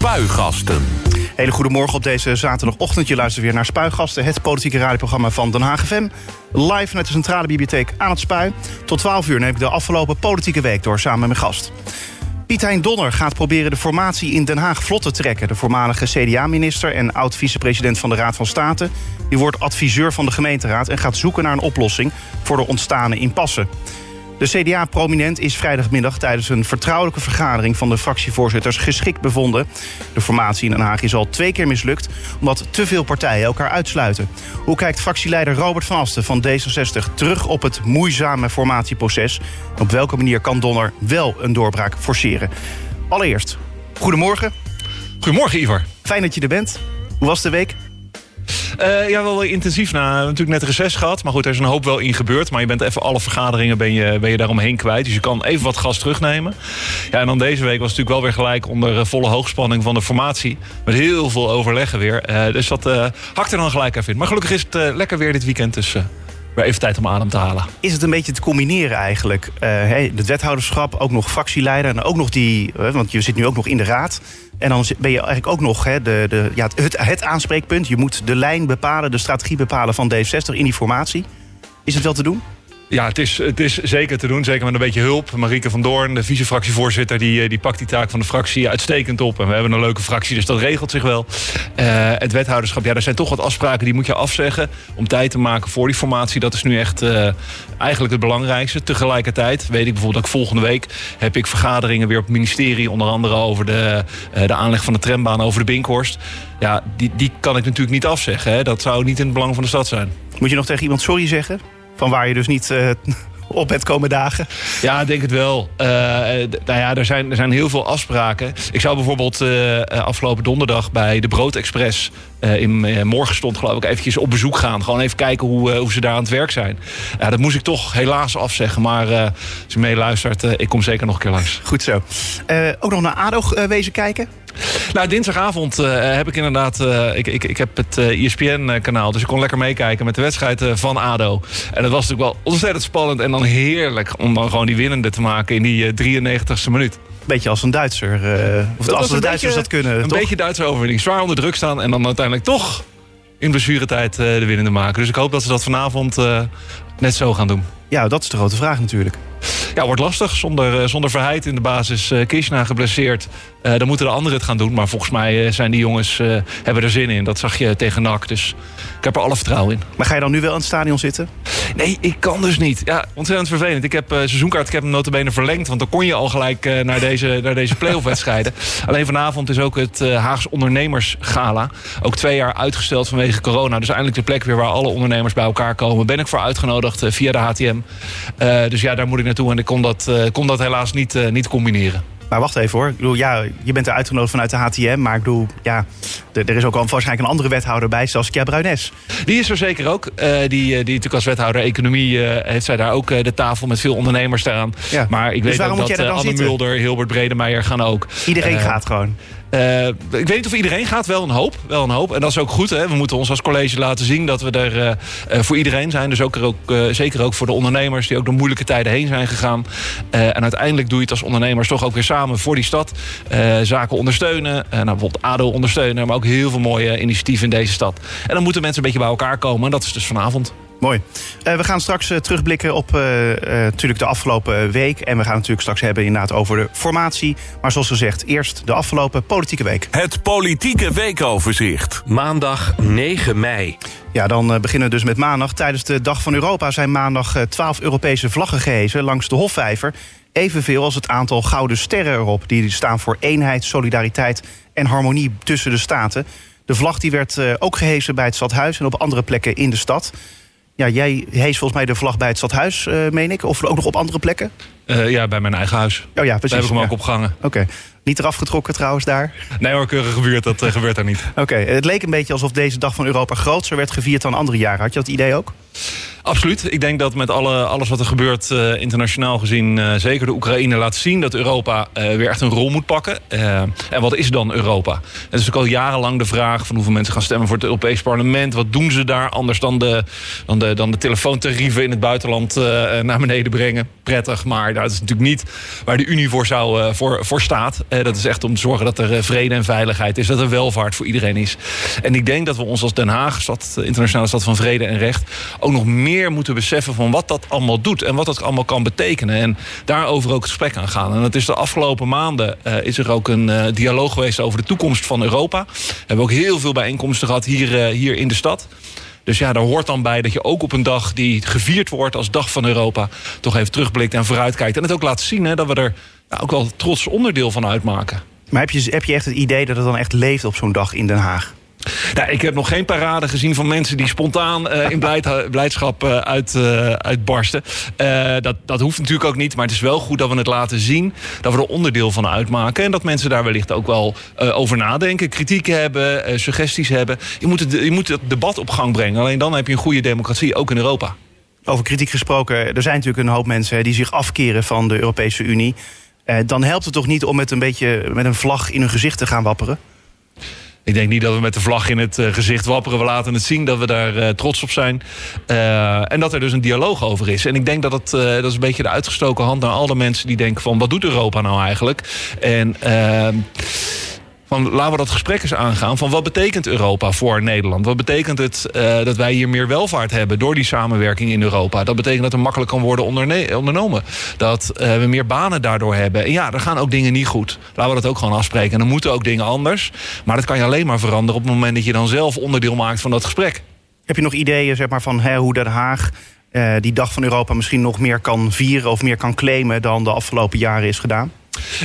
Spuigasten. Hele goedemorgen op deze zaterdagochtend. Je luistert weer naar Spuigasten, het politieke radioprogramma van Den Haag FM. Live vanuit de Centrale Bibliotheek aan het Spui. Tot 12 uur neem ik de afgelopen politieke week door samen met mijn gast. Piet Hein Donner gaat proberen de formatie in Den Haag vlot te trekken. De voormalige CDA-minister en oud-vicepresident van de Raad van State... die wordt adviseur van de gemeenteraad en gaat zoeken naar een oplossing... voor de ontstane impasse. De CDA-prominent is vrijdagmiddag tijdens een vertrouwelijke vergadering van de fractievoorzitters geschikt bevonden. De formatie in Den Haag is al twee keer mislukt omdat te veel partijen elkaar uitsluiten. Hoe kijkt fractieleider Robert van Asten van D66 terug op het moeizame formatieproces? Op welke manier kan Donner wel een doorbraak forceren? Allereerst, goedemorgen. Goedemorgen, Ivar. Fijn dat je er bent. Hoe was de week? Uh, ja, wel intensief. Na natuurlijk net reces gehad. Maar goed, er is een hoop wel in gebeurd. Maar je bent even alle vergaderingen ben je, ben je daaromheen kwijt. Dus je kan even wat gas terugnemen. Ja, en dan deze week was het natuurlijk wel weer gelijk onder volle hoogspanning van de formatie. Met heel veel overleggen weer. Uh, dus dat uh, hakt er dan gelijk even in. Maar gelukkig is het lekker weer dit weekend. Dus even tijd om adem te halen. Is het een beetje te combineren eigenlijk? Hey, het wethouderschap, ook nog fractieleider en ook nog die... want je zit nu ook nog in de raad. En dan ben je eigenlijk ook nog hè, de, de, ja, het, het aanspreekpunt. Je moet de lijn bepalen, de strategie bepalen van D60 in die formatie. Is het wel te doen? Ja, het is, het is zeker te doen. Zeker met een beetje hulp. Marieke van Doorn, de vice-fractievoorzitter, die, eh, die pakt die taak van de fractie uitstekend op. En we hebben een leuke fractie, dus dat regelt zich wel. Uh, het wethouderschap, ja, er zijn toch wat afspraken die moet je afzeggen. Om tijd te maken voor die formatie. Dat is nu echt uh, eigenlijk het belangrijkste. Tegelijkertijd weet ik bijvoorbeeld dat volgende week heb ik vergaderingen weer op het ministerie. Onder andere over de, de aanleg van de trambaan over de Binkhorst. Ja, die, die kan ik natuurlijk niet afzeggen. Hè. Dat zou niet in het belang van de stad zijn. Moet je nog tegen iemand sorry zeggen? Van waar je dus niet uh, op bent komen dagen? Ja, ik denk het wel. Uh, nou ja, er zijn, er zijn heel veel afspraken. Ik zou bijvoorbeeld uh, afgelopen donderdag bij de Broodexpress... in Morgenstond geloof ik eventjes op bezoek gaan. Gewoon even kijken hoe, hoe ze daar aan het werk zijn. Ja, dat moest ik toch helaas afzeggen. Maar als je meeluistert, ik kom zeker nog een keer langs. Goed zo. ook nog naar ADO wezen kijken? Nou, dinsdagavond uh, heb ik inderdaad... Uh, ik, ik, ik heb het uh, ESPN-kanaal, dus ik kon lekker meekijken met de wedstrijd van ADO. En dat was natuurlijk wel ontzettend spannend en dan heerlijk... om dan gewoon die winnende te maken in die 93ste minuut. Beetje als een Duitser. of dat als de Duitsers beetje, dat kunnen, Een toch? beetje Duitse overwinning. Zwaar onder druk staan en dan uiteindelijk toch in blessuretijd de winnende maken. Dus ik hoop dat ze dat vanavond net zo gaan doen. Ja, dat is de grote vraag natuurlijk. Ja, wordt lastig. Zonder, zonder Verheid in de basis. Uh, Kishna geblesseerd. Uh, dan moeten de anderen het gaan doen. Maar volgens mij zijn die jongens hebben er zin in. Dat zag je tegen NAC. Dus ik heb er alle vertrouwen in. Maar ga je dan nu wel in het stadion zitten? Nee, ik kan dus niet. Ja, ontzettend vervelend. Ik heb seizoenkaart, ik heb hem notabene verlengd. Want dan kon je al gelijk naar deze, naar deze play-off wedstrijden. Alleen vanavond is ook het Haags Ondernemersgala. Ook twee jaar uitgesteld vanwege corona. Dus eindelijk de plek weer waar alle ondernemers bij elkaar komen. Ben ik voor uitgenodigd via de HTM. dus ja, daar moet ik naartoe. En ik kon dat, kon dat helaas niet, niet combineren. Maar wacht even hoor. Ik bedoel, ja, je bent er uitgenodigd vanuit de HTM. Maar ik bedoel, ja, er is ook al waarschijnlijk een andere wethouder bij, zoals Kja Bruines. Die is er zeker ook. Uh, die, die natuurlijk als wethouder economie uh, heeft zij daar ook uh, de tafel met veel ondernemers. Ja. Maar ik dus weet ook dat Anne zitten? Mulder, Hilbert Bredemeijer gaan ook. Iedereen gaat gewoon. Uh, ik weet niet of iedereen gaat, wel een hoop. Wel een hoop. En dat is ook goed. Hè? We moeten ons als college laten zien dat we er uh, uh, voor iedereen zijn. Dus ook, er ook zeker ook voor de ondernemers die ook door moeilijke tijden heen zijn gegaan. en uiteindelijk doe je het als ondernemers toch ook weer samen voor die stad. zaken ondersteunen. nou, bijvoorbeeld ADO ondersteunen. Maar ook heel veel mooie initiatieven in deze stad. En dan moeten mensen een beetje bij elkaar komen. En dat is dus vanavond. Mooi. Uh, we gaan straks uh, terugblikken op uh, natuurlijk de afgelopen week. En we gaan natuurlijk straks hebben inderdaad over de formatie. Maar zoals gezegd, eerst de afgelopen politieke week. Het politieke weekoverzicht. Maandag 9 mei. Ja, dan beginnen we dus met maandag. Tijdens de Dag van Europa zijn maandag 12 Europese vlaggen gehezen langs de Hofvijver. Evenveel als het aantal gouden sterren erop. Die staan voor eenheid, solidariteit en harmonie tussen de staten. De vlag die werd ook gehezen bij het stadhuis en op andere plekken in de stad. Ja, jij hees volgens mij de vlag bij het stadhuis, uh, meen ik. Of ook nog op andere plekken? Uh, ja, bij mijn eigen huis. Oh ja, precies. Daar heb ik hem ja. ook opgehangen. Oké. Okay. Niet eraf getrokken trouwens daar? Nee hoor, keurige buurt, dat uh, gebeurt daar niet. Oké, okay. het leek een beetje alsof deze dag van Europa groter werd gevierd dan andere jaren. Had je dat idee ook? Absoluut. Ik denk dat met alle, alles wat er gebeurt uh, internationaal gezien... Uh, zeker de Oekraïne laat zien dat Europa uh, weer echt een rol moet pakken. en wat is dan Europa? Het is ook al jarenlang de vraag van hoeveel mensen gaan stemmen voor het Europees Parlement. Wat doen ze daar anders dan de, dan de, dan de telefoontarieven in het buitenland naar beneden brengen? Prettig, maar dat is natuurlijk niet waar de Unie voor, zou, voor, voor staat. dat is echt om te zorgen dat er vrede en veiligheid is. Dat er welvaart voor iedereen is. En ik denk dat we ons als Den Haag, stad, internationale stad van vrede en recht... nog meer moeten beseffen van wat dat allemaal doet en wat dat allemaal kan betekenen. En daarover ook het gesprek aan gaan. En het is de afgelopen maanden uh, is er ook een uh, dialoog geweest over de toekomst van Europa. We hebben ook heel veel bijeenkomsten gehad hier, uh, hier in de stad. Dus ja, daar hoort dan bij dat je ook op een dag die gevierd wordt als Dag van Europa... toch even terugblikt en vooruitkijkt. En het ook laat zien hè, dat we er nou, ook wel trots onderdeel van uitmaken. Maar heb je, heb je echt het idee dat het dan echt leeft op zo'n dag in Den Haag? Ik heb nog geen parade gezien van mensen die spontaan uh, in blijd, blijdschap uh, uit, uh, uitbarsten. dat, dat hoeft natuurlijk ook niet, maar het is wel goed dat we het laten zien. Dat we er onderdeel van uitmaken. En dat mensen daar wellicht ook wel over nadenken. Kritiek hebben, suggesties hebben. Je moet, het, je moet het debat op gang brengen. Alleen dan heb je een goede democratie, ook in Europa. Over kritiek gesproken, er zijn natuurlijk een hoop mensen die zich afkeren van de Europese Unie. dan helpt het toch niet om met een beetje met een vlag in hun gezicht te gaan wapperen? Ik denk niet dat we met de vlag in het uh, gezicht wapperen. We laten het zien dat we daar uh, trots op zijn. Uh, en dat er dus een dialoog over is. En ik denk dat dat is een beetje de uitgestoken hand naar al de mensen die denken van... wat doet Europa nou eigenlijk? En ehm, van laten we dat gesprek eens aangaan van wat betekent Europa voor Nederland? Wat betekent het uh, dat wij hier meer welvaart hebben door die samenwerking in Europa? Dat betekent dat er makkelijk kan worden ondernomen. Dat uh, we meer banen daardoor hebben. En ja, er gaan ook dingen niet goed. Laten we dat ook gewoon afspreken. En dan moeten ook dingen anders. Maar dat kan je alleen maar veranderen op het moment dat je dan zelf onderdeel maakt van dat gesprek. Heb je nog ideeën zeg maar, van hè, hoe Den Haag uh, die dag van Europa misschien nog meer kan vieren of meer kan claimen dan de afgelopen jaren is gedaan?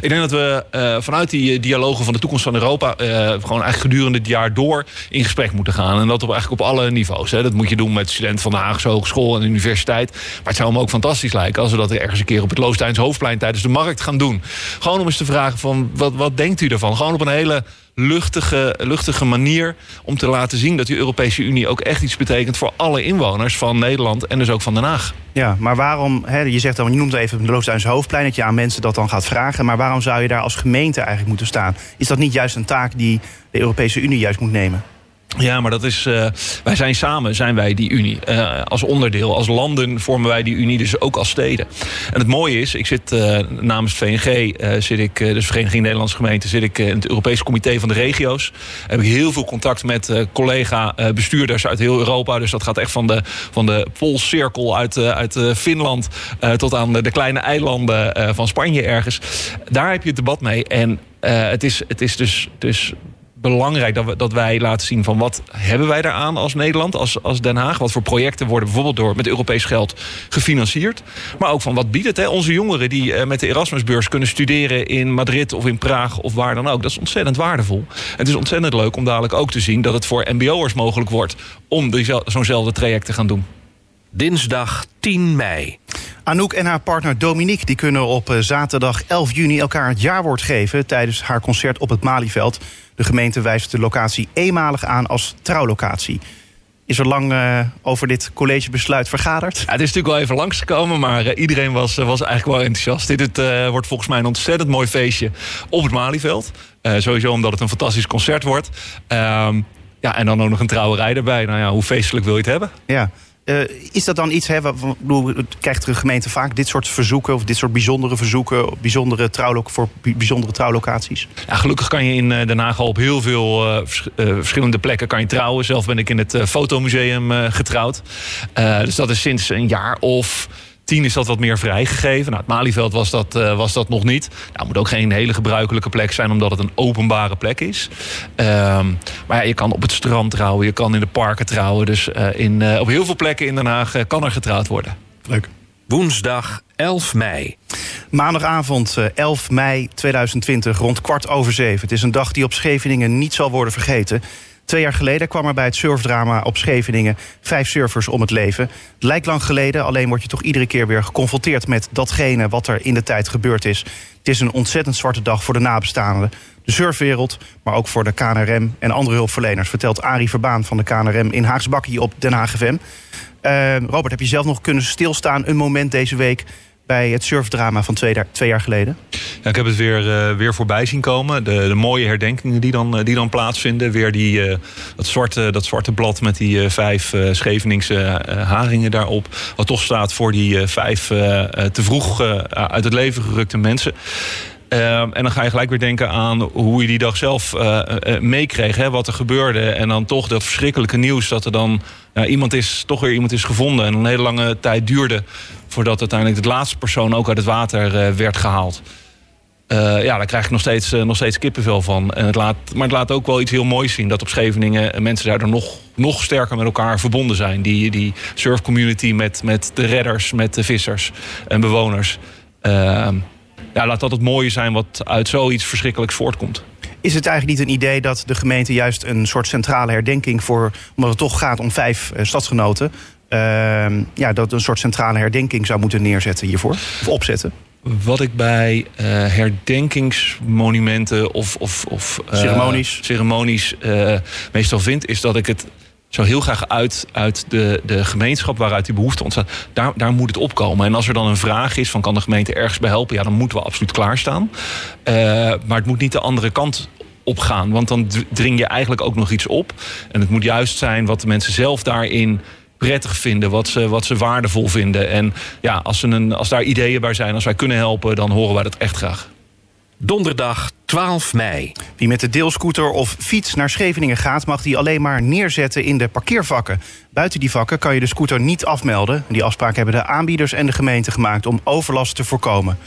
Ik denk dat we uh, vanuit die dialogen van de toekomst van Europa... Uh, gewoon eigenlijk gedurende het jaar door in gesprek moeten gaan. En dat op, eigenlijk op alle niveaus. Hè. Dat moet je doen met studenten van de Haagse Hogeschool en de universiteit. Maar het zou me ook fantastisch lijken... als we dat ergens een keer op het Loostijns Hoofdplein tijdens de markt gaan doen. Gewoon om eens te vragen van wat, wat denkt u ervan? Gewoon op een hele luchtige, luchtige manier om te laten zien dat de Europese Unie ook echt iets betekent voor alle inwoners van Nederland en dus ook van Den Haag. Ja, maar waarom, je zegt dan, je noemt even het Loosduins hoofdplein, dat je aan mensen dat dan gaat vragen, maar waarom zou je daar als gemeente eigenlijk moeten staan? Is dat niet juist een taak die de Europese Unie juist moet nemen? Ja, maar dat is. Uh, wij zijn samen, zijn wij die Unie. Uh, als onderdeel, als landen vormen wij die Unie, dus ook als steden. En het mooie is, ik zit uh, namens VNG, zit ik, dus Vereniging Nederlandse Gemeenten, zit ik in het Europese Comité van de Regio's. Heb ik heel veel contact met collega-bestuurders uit heel Europa. Dus dat gaat echt van de, van de Poolcirkel uit, uit Finland tot aan de, de kleine eilanden van Spanje ergens. Daar heb je het debat mee. En het, is, het is dus. dus belangrijk dat, we, dat wij laten zien van wat hebben wij daaraan als Nederland, als, als Den Haag. Wat voor projecten worden bijvoorbeeld door met Europees geld gefinancierd. Maar ook van wat biedt het. Hè? Onze jongeren die uh, met de Erasmusbeurs kunnen studeren in Madrid of in Praag of waar dan ook. Dat is ontzettend waardevol. het is ontzettend leuk om dadelijk ook te zien dat het voor mbo'ers mogelijk wordt om zo'nzelfde traject te gaan doen. Dinsdag 10 mei. Anouk en haar partner Dominique die kunnen op eh, zaterdag 11 juni elkaar het jaarwoord geven tijdens haar concert op het Malieveld. De gemeente wijst de locatie eenmalig aan als trouwlocatie. Is er lang uh, over dit collegebesluit vergaderd? Ja, het is natuurlijk wel even langsgekomen, maar uh, iedereen was, was eigenlijk wel enthousiast. Dit uh, wordt volgens mij een ontzettend mooi feestje op het Malieveld. sowieso omdat het een fantastisch concert wordt. Ehm, ja, en dan ook nog een trouwerij erbij. Nou ja, hoe feestelijk wil je het hebben? Ja. Uh, is dat dan iets, krijgt de gemeente vaak dit soort verzoeken... of dit soort bijzondere verzoeken bijzondere voor bijzondere trouwlocaties? Ja, gelukkig kan je in uh, Den Haag al op heel veel vers verschillende plekken kan je trouwen. Zelf ben ik in het fotomuseum getrouwd. dus dat is sinds een jaar of tien is dat wat meer vrijgegeven. Nou, het Malieveld was dat, uh, was dat nog niet. Nou, het moet ook geen hele gebruikelijke plek zijn, omdat het een openbare plek is. Um, maar ja, je kan op het strand trouwen, je kan in de parken trouwen. Dus uh, in, uh, op heel veel plekken in Den Haag kan er getrouwd worden. Leuk. Woensdag 11 mei. Maandagavond 11 mei 2020, rond kwart over zeven. Het is een dag die op Scheveningen niet zal worden vergeten. Twee jaar geleden kwam er bij het surfdrama op Scheveningen vijf surfers om het leven. Het lijkt lang geleden, alleen word je toch iedere keer weer geconfronteerd met datgene wat er in de tijd gebeurd is. Het is een ontzettend zwarte dag voor de nabestaanden, de surfwereld, maar ook voor de KNRM en andere hulpverleners, vertelt Arie Verbaan van de KNRM in Haagsbakkie op Den Haag FM. Uh, Robert, heb je zelf nog kunnen stilstaan een moment deze week bij het surfdrama van twee, jaar geleden? Ja, ik heb het weer, uh, weer voorbij zien komen. De, de mooie herdenkingen die dan, uh, die dan plaatsvinden. Weer die, uh, dat, zwarte, dat zwarte blad met die vijf Scheveningse haringen daarop. Wat toch staat voor die vijf te vroeg uit het leven gerukte mensen. En dan ga je gelijk weer denken aan hoe je die dag zelf meekreeg. Wat er gebeurde. En dan toch dat verschrikkelijke nieuws dat er dan iemand is, toch weer iemand is gevonden. En een hele lange tijd duurde voordat uiteindelijk de laatste persoon ook uit het water werd gehaald. ja, daar krijg ik nog steeds, nog steeds kippenvel van. En het laat, maar het laat ook wel iets heel moois zien. Dat op Scheveningen mensen daardoor nog, nog sterker met elkaar verbonden zijn. Die, die surfcommunity met, met de redders, met de vissers en bewoners. Ehm, ja, laat dat het mooie zijn wat uit zoiets verschrikkelijks voortkomt. Is het eigenlijk niet een idee dat de gemeente juist een soort centrale herdenking voor, omdat het toch gaat om vijf stadsgenoten, ja, dat een soort centrale herdenking zou moeten neerzetten hiervoor? Of opzetten? Wat ik bij uh, herdenkingsmonumenten of, of, of ceremonies, ceremonies meestal vind, is dat ik het zo heel graag uit, uit de, de gemeenschap waaruit die behoefte ontstaat. Daar, daar moet het opkomen. En als er dan een vraag is van kan de gemeente ergens bij helpen, ja, dan moeten we absoluut klaarstaan. Maar het moet niet de andere kant opgaan. Want dan dring je eigenlijk ook nog iets op. En het moet juist zijn wat de mensen zelf daarin prettig vinden, wat ze, wat ze waardevol vinden. En ja, als, ze een, als daar ideeën bij zijn, als wij kunnen helpen, dan horen wij dat echt graag. Donderdag 12 mei. Wie met de deelscooter of fiets naar Scheveningen gaat, mag die alleen maar neerzetten in de parkeervakken. Buiten die vakken kan je de scooter niet afmelden. Die afspraak hebben de aanbieders en de gemeente gemaakt om overlast te voorkomen.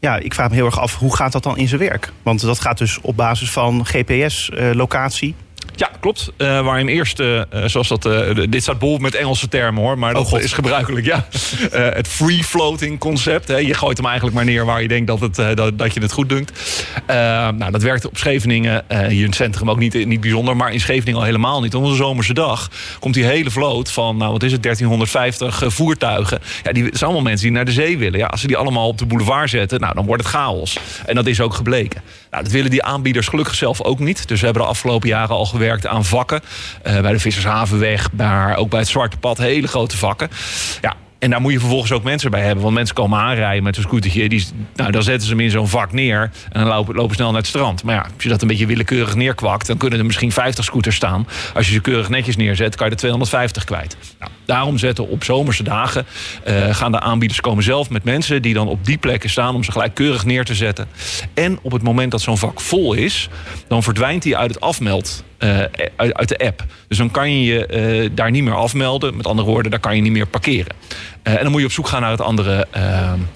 Ja, ik vraag me heel erg af, hoe gaat dat dan in zijn werk? Want dat gaat dus op basis van GPS-locatie. Ja, klopt. Uh, waar hem eerst, uh, zoals dat, uh, dit staat bol met Engelse termen hoor, maar dat oh, is gebruikelijk, ja. het free floating concept. Hè. Je gooit hem eigenlijk maar neer waar je denkt dat, het, dat, dat je het goed dunkt. nou, dat werkt op Scheveningen, hier in het centrum ook niet, niet bijzonder, maar in Scheveningen al helemaal niet. Op een zomerse dag komt die hele vloot van, nou wat is het, 1350 voertuigen. Ja, die zijn allemaal mensen die naar de zee willen. Ja, als ze die allemaal op de boulevard zetten, nou dan wordt het chaos. En dat is ook gebleken. Nou, dat willen die aanbieders gelukkig zelf ook niet. Dus we hebben de afgelopen jaren al gewerkt aan vakken. Uh, bij de Vissershavenweg, maar ook bij het Zwarte Pad. Hele grote vakken. Ja, en daar moet je vervolgens ook mensen bij hebben. Want mensen komen aanrijden met een scootertje. Die, nou, dan zetten ze hem in zo'n vak neer. En dan lopen, lopen snel naar het strand. Maar ja, als je dat een beetje willekeurig neerkwakt... dan kunnen er misschien 50 scooters staan. Als je ze keurig netjes neerzet, kan je er 250 kwijt. Nou, daarom zetten op zomerse dagen... Uh, gaan de aanbieders komen zelf met mensen... die dan op die plekken staan om ze gelijk keurig neer te zetten. En op het moment dat zo'n vak vol is... dan verdwijnt hij uit het afmeld uit, uit, de app. Dus dan kan je je uh, daar niet meer afmelden. Met andere woorden, daar kan je niet meer parkeren. Uh, en dan moet je op zoek gaan naar het andere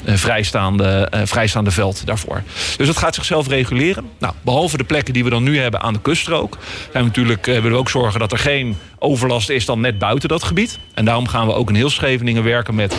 vrijstaande, vrijstaande veld daarvoor. Dus dat gaat zichzelf reguleren. Nou, behalve de plekken die we dan nu hebben aan de kuststrook... Zijn we natuurlijk, willen we ook zorgen dat er geen overlast is dan net buiten dat gebied. En daarom gaan we ook in heel Scheveningen werken met,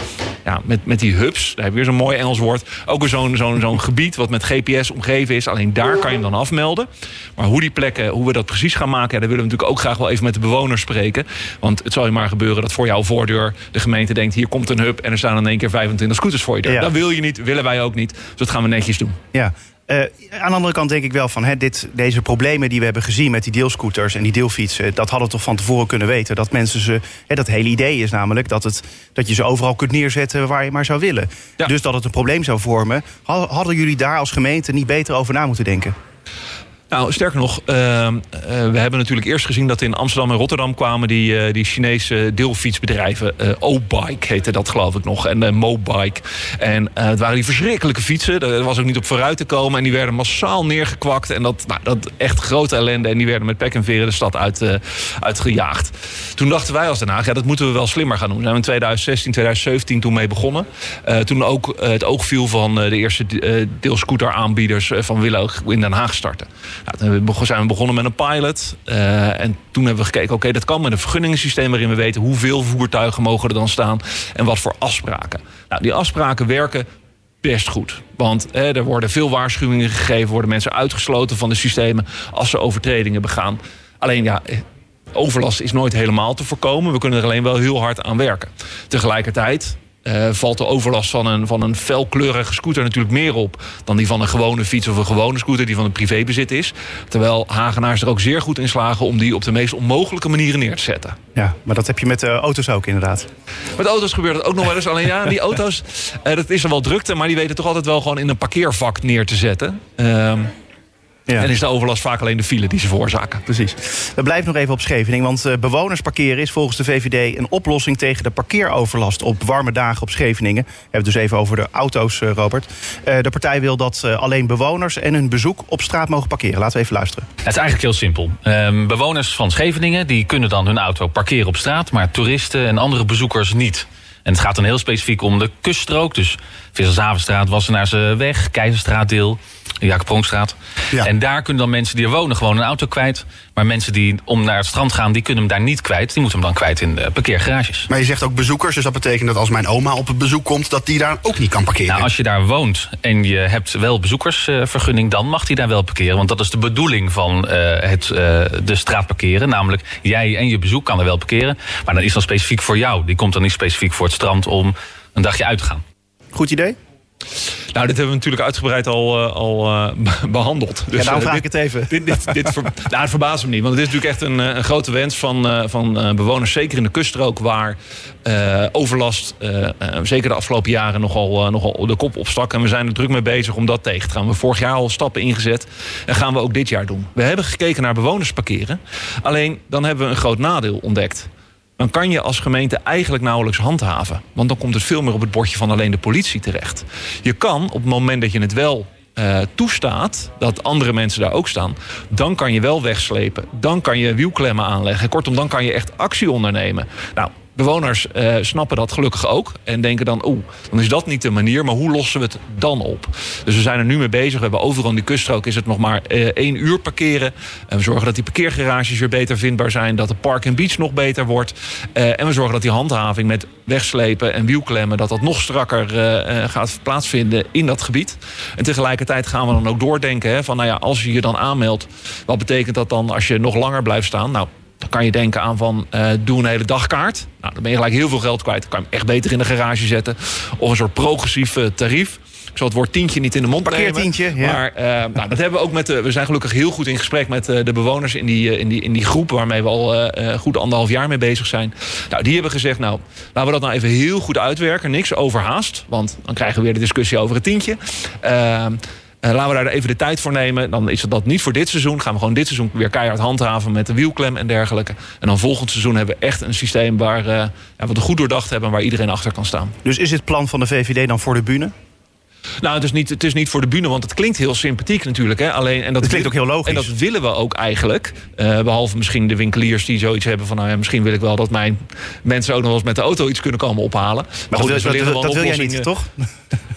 ja, met, met die hubs. Daar heb je weer zo'n mooi Engels woord. Ook zo'n zo'n zo'n gebied wat met GPS omgeven is. Alleen daar kan je hem dan afmelden. Maar hoe die plekken, hoe we dat precies gaan maken... Ja, daar willen we natuurlijk ook graag wel even met de bewoners spreken. Want het zal je maar gebeuren dat voor jouw voordeur de gemeente denkt... hier komt een hub en er staan in één keer 25 scooters voor je deur. Ja. Dat wil je niet, willen wij ook niet. Dus dat gaan we netjes doen. Ja, uh, aan de andere kant denk ik wel van hè, dit, deze problemen die we hebben gezien met die deelscooters en die deelfietsen, dat hadden we toch van tevoren kunnen weten. Dat mensen ze. Hè, dat hele idee is namelijk dat, het, dat je ze overal kunt neerzetten waar je maar zou willen. Ja. Dus dat het een probleem zou vormen. Hadden jullie daar als gemeente niet beter over na moeten denken? Nou, sterker nog, uh, uh, we hebben natuurlijk eerst gezien dat in Amsterdam en Rotterdam kwamen die, uh, die Chinese deelfietsbedrijven. O-Bike heette dat geloof ik nog. En Mobike. En het waren die verschrikkelijke fietsen. Er was ook niet op vooruit te komen. En die werden massaal neergekwakt. En dat, nou, dat echt grote ellende. En die werden met pek en veren de stad uit, uitgejaagd. Toen dachten wij als Den Haag, ja, dat moeten we wel slimmer gaan doen. Daar zijn we in 2016, 2017 toen mee begonnen. toen ook het oog viel van de eerste deelscooteraanbieders van willen in Den Haag starten. Nou, zijn we begonnen met een pilot. Uh, en toen hebben we gekeken, oké, dat kan met een vergunningssysteem... waarin we weten hoeveel voertuigen mogen er dan staan... en wat voor afspraken. Nou, die afspraken werken best goed. Want hè, er worden veel waarschuwingen gegeven... worden mensen uitgesloten van de systemen als ze overtredingen begaan. Alleen ja, overlast is nooit helemaal te voorkomen. We kunnen er alleen wel heel hard aan werken. Tegelijkertijd uh, valt de overlast van een, van een felkleurige scooter natuurlijk meer op dan die van een gewone fiets of een gewone scooter die van een privébezit is. Terwijl Hagenaars er ook zeer goed in slagen om die op de meest onmogelijke manieren neer te zetten. Ja, maar dat heb je met uh, auto's ook inderdaad. Met auto's gebeurt het ook nog wel eens. Alleen ja, die auto's, uh, dat is er wel drukte, maar die weten toch altijd wel gewoon in een parkeervak neer te zetten. Ehm, ja. En is de overlast vaak alleen de file die ze veroorzaken. Precies. We blijven nog even op Scheveningen. Want uh, bewoners parkeren is volgens de VVD een oplossing tegen de parkeeroverlast op warme dagen op Scheveningen. We hebben het dus even over de auto's, uh, Robert. Uh, de partij wil dat alleen bewoners en hun bezoek op straat mogen parkeren. Laten we even luisteren. Het is eigenlijk heel simpel. Um, bewoners van Scheveningen die kunnen dan hun auto parkeren op straat, maar toeristen en andere bezoekers niet. En het gaat dan heel specifiek om de kuststrook. Dus Vissershavenstraat, Wassenaarse weg, Keizerstraatdeel, Jacob. Ja. En daar kunnen dan mensen die er wonen gewoon een auto kwijt. Maar mensen die om naar het strand gaan, die kunnen hem daar niet kwijt. Die moeten hem dan kwijt in de parkeergarages. Maar je zegt ook bezoekers, dus dat betekent dat als mijn oma op het bezoek komt... dat die daar ook niet kan parkeren? Nou, als je daar woont en je hebt wel bezoekersvergunning... dan mag die daar wel parkeren. Want dat is de bedoeling van uh, het, uh, de straat parkeren. Namelijk, jij en je bezoek kan er wel parkeren. Maar dan is dat specifiek voor jou. Die komt dan niet specifiek voor het strand om een dagje uit te gaan. Goed idee? Nou, dit hebben we natuurlijk uitgebreid al, uh, al uh, behandeld. Dus, ja, daarom vraag ik het even. Dit, dit, dit ver, nou, het verbaast me niet. Want het is natuurlijk echt een, een grote wens van, van bewoners. Zeker in de kuststrook waar overlast zeker de afgelopen jaren nogal, nogal de kop opstak. En we zijn er druk mee bezig om dat tegen te gaan. We hebben vorig jaar al stappen ingezet. En gaan we ook dit jaar doen. We hebben gekeken naar bewonersparkeren. Alleen dan hebben we een groot nadeel ontdekt dan kan je als gemeente eigenlijk nauwelijks handhaven. Want dan komt het veel meer op het bordje van alleen de politie terecht. Je kan op het moment dat je het wel uh, toestaat, dat andere mensen daar ook staan, dan kan je wel wegslepen. Dan kan je wielklemmen aanleggen. Kortom, dan kan je echt actie ondernemen. Nou, Bewoners uh, snappen dat gelukkig ook. En denken dan, oeh, dan is dat niet de manier. Maar hoe lossen we het dan op? Dus we zijn er nu mee bezig. We hebben overal in die kuststrook is het nog maar uh, één uur parkeren. En we zorgen dat die parkeergarages weer beter vindbaar zijn. Dat de park en beach nog beter wordt. Uh, en we zorgen dat die handhaving met wegslepen en wielklemmen... dat dat nog strakker gaat plaatsvinden in dat gebied. En tegelijkertijd gaan we dan ook doordenken... Hè, van nou ja, als je je dan aanmeldt... wat betekent dat dan als je nog langer blijft staan? Nou, dan kan je denken aan van, uh, doe een hele dagkaart. Nou, dan ben je gelijk heel veel geld kwijt. Dan kan je hem echt beter in de garage zetten. Of een soort progressief uh, tarief. Ik zal het woord tientje niet in de mond Parkeertientje, nemen. Ja. Maar uh, nou, dat hebben we ook met de, we zijn gelukkig heel goed in gesprek met de bewoners in die, in, die, in die groep waarmee we al goed anderhalf jaar mee bezig zijn. Nou, die hebben gezegd, nou, laten we dat nou even heel goed uitwerken. Niks overhaast, want dan krijgen we weer de discussie over het tientje. Ehm, uh, laten we daar even de tijd voor nemen. Dan is het dat niet voor dit seizoen. Gaan we gewoon dit seizoen weer keihard handhaven met de wielklem en dergelijke. En dan volgend seizoen hebben we echt een systeem waar uh, ja, we goed doordacht hebben... en waar iedereen achter kan staan. Dus is het plan van de VVD dan voor de bühne? Nou, het is, niet, het is niet voor de bühne, want het klinkt heel sympathiek natuurlijk. Hè? Alleen, en dat het klinkt ook heel logisch. En dat willen we ook eigenlijk. Uh, behalve misschien de winkeliers die zoiets hebben van... nou ja, misschien wil ik wel dat mijn mensen ook nog eens met de auto iets kunnen komen ophalen. Maar, maar goed, dat, dus dat, dat, dat wil jij niet, toch?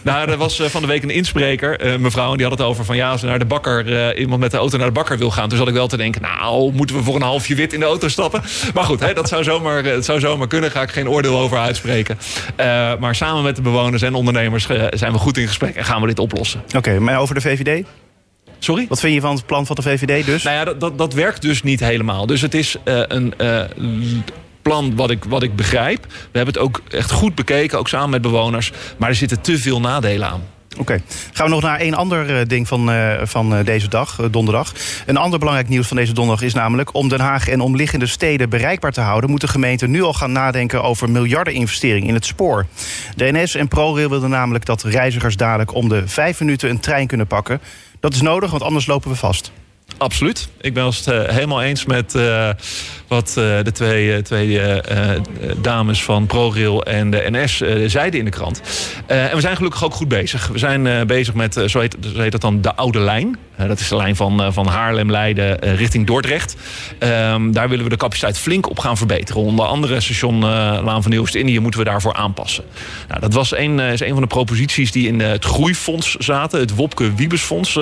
Nou, er was uh, van de week een inspreker, uh, mevrouw, en die had het over van ja, als naar de bakker, uh, iemand met de auto naar de bakker wil gaan. Toen zat ik wel te denken, nou, moeten we voor een halfje wit in de auto stappen? Maar goed, hè, dat, zou zomaar, dat zou zomaar kunnen, ga ik geen oordeel over uitspreken. maar samen met de bewoners en ondernemers zijn we goed in gesprek en gaan we dit oplossen. Oké, okay, maar over de VVD? Sorry? Wat vind je van het plan van de VVD dus? Nou ja, dat, dat, dat werkt dus niet helemaal. Dus het is uh, een uh, plan wat ik, wat ik begrijp. We hebben het ook echt goed bekeken, ook samen met bewoners. Maar er zitten te veel nadelen aan. Oké. Gaan we nog naar één ander uh, ding van, uh, van uh, deze dag, donderdag. Een ander belangrijk nieuws van deze donderdag is namelijk... om Den Haag en omliggende steden bereikbaar te houden... moet de gemeente nu al gaan nadenken over miljardeninvestering in het spoor. De NS en ProRail wilden namelijk dat reizigers dadelijk... om de vijf minuten een trein kunnen pakken. Dat is nodig, want anders lopen we vast. Absoluut. Ik ben het helemaal eens met wat uh, de twee, twee dames van ProRail en de NS zeiden in de krant. en we zijn gelukkig ook goed bezig. We zijn bezig met, zo, heet, zo heet dat dan, de oude lijn. dat is de lijn van, van Haarlem, Leiden richting Dordrecht. Um, daar willen we de capaciteit flink op gaan verbeteren. Onder andere station Laan van Nieuwst-Indië moeten we daarvoor aanpassen. Nou, dat was een, is een van de proposities die in het Groeifonds zaten. Het Wopke Wiebesfonds,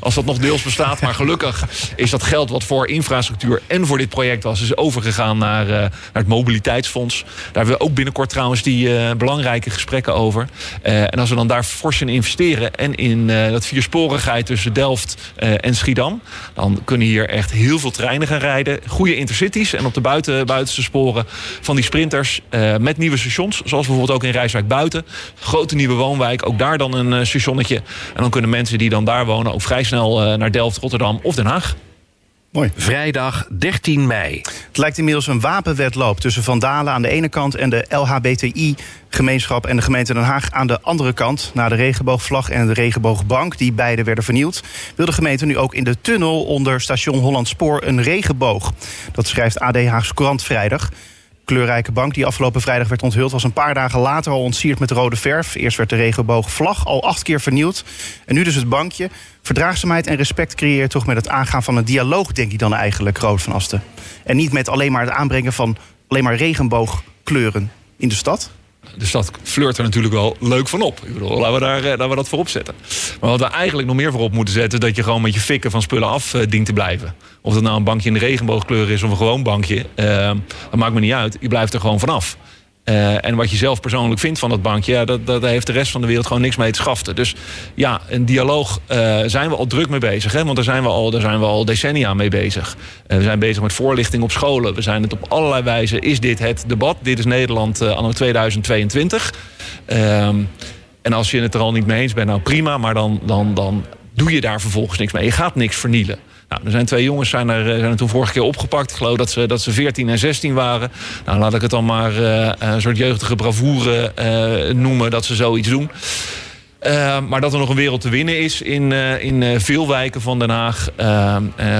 als dat nog deels bestaat. Maar gelukkig is dat geld wat voor infrastructuur en voor dit project was, is overgegaan naar, uh, naar het mobiliteitsfonds. Daar hebben we ook binnenkort trouwens die uh, belangrijke gesprekken over. Uh, en als we dan daar fors in investeren en in dat viersporigheid tussen Delft eh, en Schiedam. Dan kunnen hier echt heel veel treinen gaan rijden. Goede intercities en op de buiten, buitenste sporen van die sprinters eh, met nieuwe stations. Zoals bijvoorbeeld ook in Rijswijk Buiten. Grote nieuwe woonwijk, ook daar dan een eh, stationnetje. En dan kunnen mensen die dan daar wonen ook vrij snel eh, naar Delft, Rotterdam of Den Haag. Mooi. Vrijdag 13 mei. Het lijkt inmiddels een wapenwedloop tussen Vandalen aan de ene kant en de LHBTI-gemeenschap en de gemeente Den Haag aan de andere kant. Na de regenboogvlag en de regenboogbank, die beide werden vernield, wil de gemeente nu ook in de tunnel onder station Hollandspoor een regenboog. Dat schrijft AD Haagse Courant vrijdag. Kleurrijke bank die afgelopen vrijdag werd onthuld, was een paar dagen later al ontsierd met rode verf. Eerst werd de regenboogvlag al acht keer vernield. En nu dus het bankje. Verdraagzaamheid en respect creëert toch met het aangaan van een dialoog, denk ik dan eigenlijk, Rood van Asten. En niet met alleen maar het aanbrengen van alleen maar regenboogkleuren in de stad. De stad flirt er natuurlijk wel leuk van op. Ik bedoel, laten we, daar, eh, laten we dat voorop zetten. Maar wat we eigenlijk nog meer voorop moeten zetten... is dat je gewoon met je fikken van spullen af eh, dient te blijven. Of dat nou een bankje in de regenboogkleur is of een gewoon bankje... eh, dat maakt me niet uit. Je blijft er gewoon vanaf. Eh, en wat je zelf persoonlijk vindt van dat bankje... Ja, dat, dat heeft de rest van de wereld gewoon niks mee te schaften. Dus ja, een dialoog eh, zijn we al druk mee bezig. Hè? Want daar zijn we al, daar zijn we al decennia mee bezig. Eh, we zijn bezig met voorlichting op scholen. We zijn het op allerlei wijzen. Is dit het debat? Dit is Nederland anno 2022. Ehm, en als je het er al niet mee eens bent, nou prima. Maar dan, dan, dan doe je daar vervolgens niks mee. Je gaat niks vernielen. Nou, er zijn twee jongens zijn er, eh, zijn er toen vorige keer opgepakt. Ik geloof dat ze, dat ze 14 en 16 waren. Nou, laat ik het dan maar eh, een soort jeugdige bravoure eh, noemen dat ze zoiets doen. Uh, maar dat er nog een wereld te winnen is in, uh, in veel wijken van Den Haag.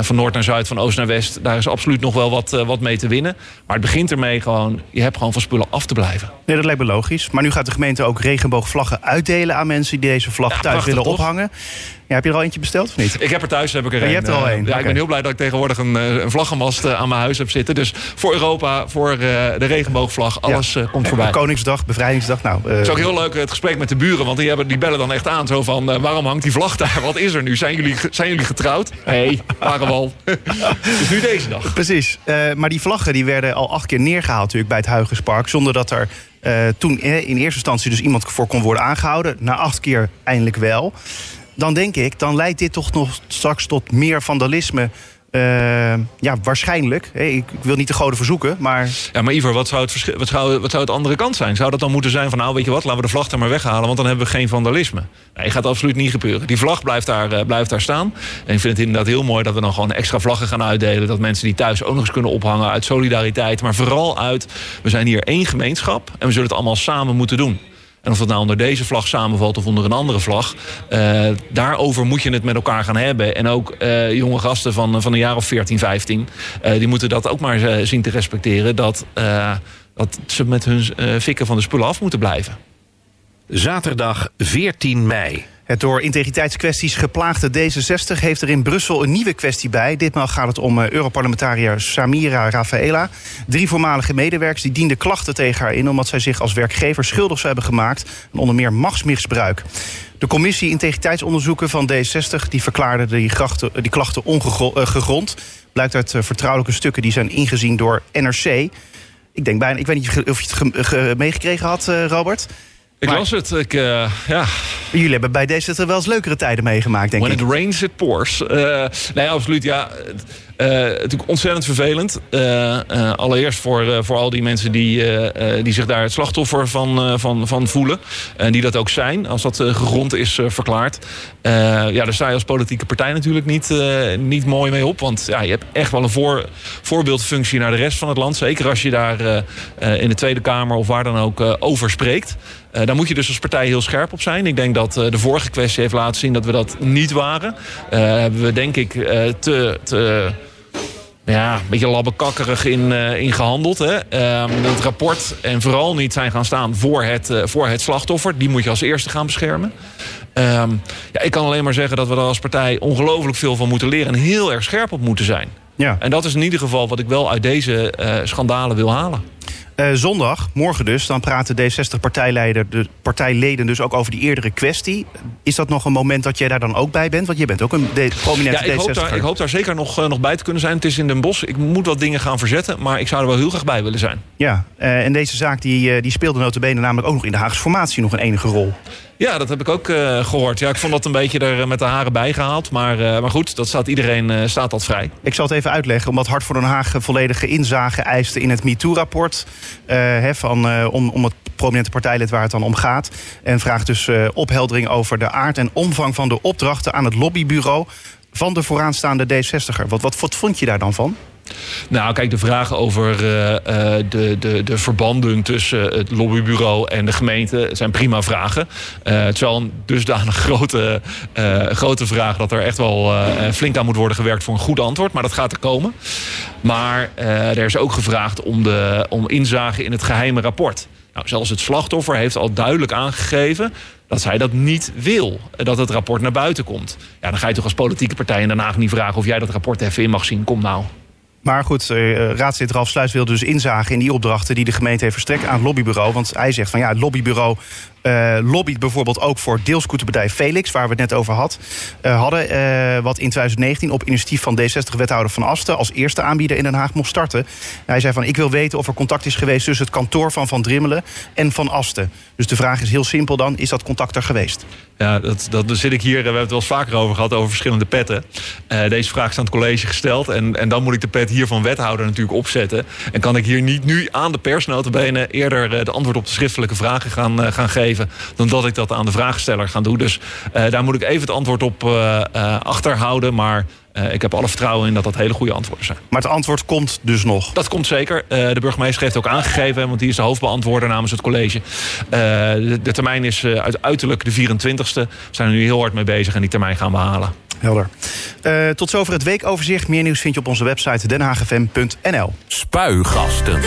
van noord naar zuid, van oost naar west. Daar is absoluut nog wel wat, wat mee te winnen. Maar het begint ermee gewoon, je hebt gewoon van spullen af te blijven. Nee, dat lijkt me logisch. Maar nu gaat de gemeente ook regenboogvlaggen uitdelen aan mensen die deze vlag Ja, thuis prachtig, willen toch? Ja, heb je er al eentje besteld of niet? Ik heb er thuis heb ik er je een. hebt er al eh, één, Ja, ik ben heel blij dat ik tegenwoordig een, eh, een vlaggenmast eh, aan mijn huis heb zitten. Dus voor Europa, voor eh, de regenboogvlag, alles eh, komt voorbij. Koningsdag, bevrijdingsdag. Nou, eh, Het is ook heel leuk eh, het gesprek met de buren, want die, hebben, die bellen dan echt aan. Zo van, eh, waarom hangt die vlag daar? Wat is er nu? Zijn jullie, zijn jullie getrouwd? Nee, waren we al. dus nu deze dag. Precies. Eh, maar die vlaggen die werden al acht keer neergehaald natuurlijk bij het Huygenspark. Zonder dat er eh, toen eh, in eerste instantie dus iemand voor kon worden aangehouden. Na acht keer eindelijk wel. Dan denk ik, dan leidt dit toch nog straks tot meer vandalisme. Eh, ja, waarschijnlijk. Ik, wil niet de goden verzoeken, maar Ja, maar Ivor, wat zou, het wat, zou, wat zou het andere kant zijn? Zou dat dan moeten zijn van, nou weet je wat, laten we de vlag er maar weghalen... want dan hebben we geen vandalisme. Nee, gaat absoluut niet gebeuren. Die vlag blijft daar, eh, blijft daar staan. En ik vind het inderdaad heel mooi dat we dan gewoon extra vlaggen gaan uitdelen... dat mensen die thuis ook nog eens kunnen ophangen uit solidariteit... maar vooral uit, we zijn hier één gemeenschap... en we zullen het allemaal samen moeten doen. En of dat nou onder deze vlag samenvalt of onder een andere vlag... eh, daarover moet je het met elkaar gaan hebben. En ook eh, jonge gasten van, van een jaar of 14, 15... eh, die moeten dat ook maar zien te respecteren... dat, dat ze met hun fikken van de spullen af moeten blijven. Zaterdag 14 mei. Het door integriteitskwesties geplaagde D66 heeft er in Brussel een nieuwe kwestie bij. Ditmaal gaat het om eh, Europarlementariër Samira Rafaela. Drie voormalige medewerkers die dienden klachten tegen haar in... omdat zij zich als werkgever schuldig zou hebben gemaakt... aan onder meer machtsmisbruik. De commissie Integriteitsonderzoeken van D60 die verklaarde die, die klachten ongegrond. Blijkt uit eh, vertrouwelijke stukken die zijn ingezien door NRC. Ik denk bijna, ik weet niet of je het ge- ge- meegekregen had, eh, Robert. Ik Maar- las het. Ik, eh, ja, Jullie hebben bij D60 wel eens leukere tijden meegemaakt, denk When ik. it rains, it pours. Eh, nee, absoluut. Ja, Eh, natuurlijk ontzettend vervelend. Allereerst voor, voor al die mensen die, die zich daar het slachtoffer van, van, van voelen. En die dat ook zijn, als dat gegrond is verklaard. Ja, daar sta je als politieke partij natuurlijk niet, niet mooi mee op. Want ja, je hebt echt wel een voor, voorbeeldfunctie naar de rest van het land. Zeker als je daar in de Tweede Kamer of waar dan ook over spreekt. Eh, daar moet je dus als partij heel scherp op zijn. Ik denk dat eh, de vorige kwestie heeft laten zien dat we dat niet waren. Eh, hebben we denk ik te... te ja, een beetje labbekakkerig in, eh, in gehandeld. Hè. Ehm, het rapport en vooral niet zijn gaan staan voor het, voor het slachtoffer. Die moet je als eerste gaan beschermen. Ehm, ja, ik kan alleen maar zeggen dat we er als partij ongelooflijk veel van moeten leren... en heel erg scherp op moeten zijn. Ja. En dat is in ieder geval wat ik wel uit deze schandalen wil halen. Eh, zondag, morgen dus, dan praten D60-partijleider, de partijleden dus ook over die eerdere kwestie. Is dat nog een moment dat jij daar dan ook bij bent? Want jij bent ook een prominente Ja, ik hoop, D60. daar, ik hoop daar zeker nog, eh, nog bij te kunnen zijn. Het is in Den Bosch. Ik moet wat dingen gaan verzetten. Maar ik zou er wel heel graag bij willen zijn. Ja, eh, en deze zaak die, die speelde notabene namelijk ook nog in de Haagse formatie nog een enige rol. Ja, dat heb ik ook eh, gehoord. Ja, ik vond dat een beetje er eh, met de haren bij gehaald. Maar, eh, maar goed, dat staat iedereen staat dat vrij. Ik zal het even uitleggen, omdat Hart voor Den Haag volledige inzage eiste in het MeToo-rapport. van, om, om het prominente partijlid waar het dan om gaat. En vraagt dus opheldering over de aard en omvang van de opdrachten aan het lobbybureau van de vooraanstaande D60er. Wat, wat, wat vond je daar dan van? Nou, kijk, de vragen over eh, eh, de, de, de verbanden tussen het lobbybureau en de gemeente zijn prima vragen. Eh, het is wel een dusdanig grote, grote vraag dat er echt wel flink aan moet worden gewerkt voor een goed antwoord. Maar dat gaat er komen. Maar er is ook gevraagd om, de, om inzage in het geheime rapport. Nou, zelfs het slachtoffer heeft al duidelijk aangegeven dat zij dat niet wil, dat het rapport naar buiten komt. Ja, dan ga je toch als politieke partij in Den Haag niet vragen of jij dat rapport even in mag zien. Kom nou. Maar goed, eh, raadslid wilde dus inzagen in die opdrachten die de gemeente heeft verstrekt aan het lobbybureau. Want hij zegt van ja, het lobbybureau eh, lobbyt bijvoorbeeld ook voor deelscooterbedrijf Felix, waar we het net over had, eh, hadden. eh, wat in 2019 op initiatief van D60-wethouder Van Asten als eerste aanbieder in Den Haag mocht starten. Hij zei van ik wil weten of er contact is geweest tussen het kantoor van Van Drimmelen en Van Asten. Dus de vraag is heel simpel dan, is dat contact er geweest? Ja, dat, dat zit ik hier. We hebben het wel eens vaker over gehad, over verschillende petten. Deze vraag is aan het college gesteld. En, en dan moet ik de pet hier van wethouder natuurlijk opzetten. En kan ik hier niet nu aan de persnotenbenen eerder de antwoord op de schriftelijke vragen gaan, gaan geven. Dan dat ik dat aan de vraagsteller ga doen. Dus eh, daar moet ik even het antwoord op eh, eh, achterhouden. Maar eh, ik heb alle vertrouwen in dat dat hele goede antwoorden zijn. Maar het antwoord komt dus nog. Dat komt zeker. Eh, de burgemeester heeft ook aangegeven, want die is de hoofdbeantwoorder namens het college. Eh, de, de termijn is eh, uit, uiterlijk de 24ste. We zijn er nu heel hard mee bezig en die termijn gaan we halen. Helder. Eh, tot zover het weekoverzicht. Meer nieuws vind je op onze website denhagfm.nl. Spuigasten.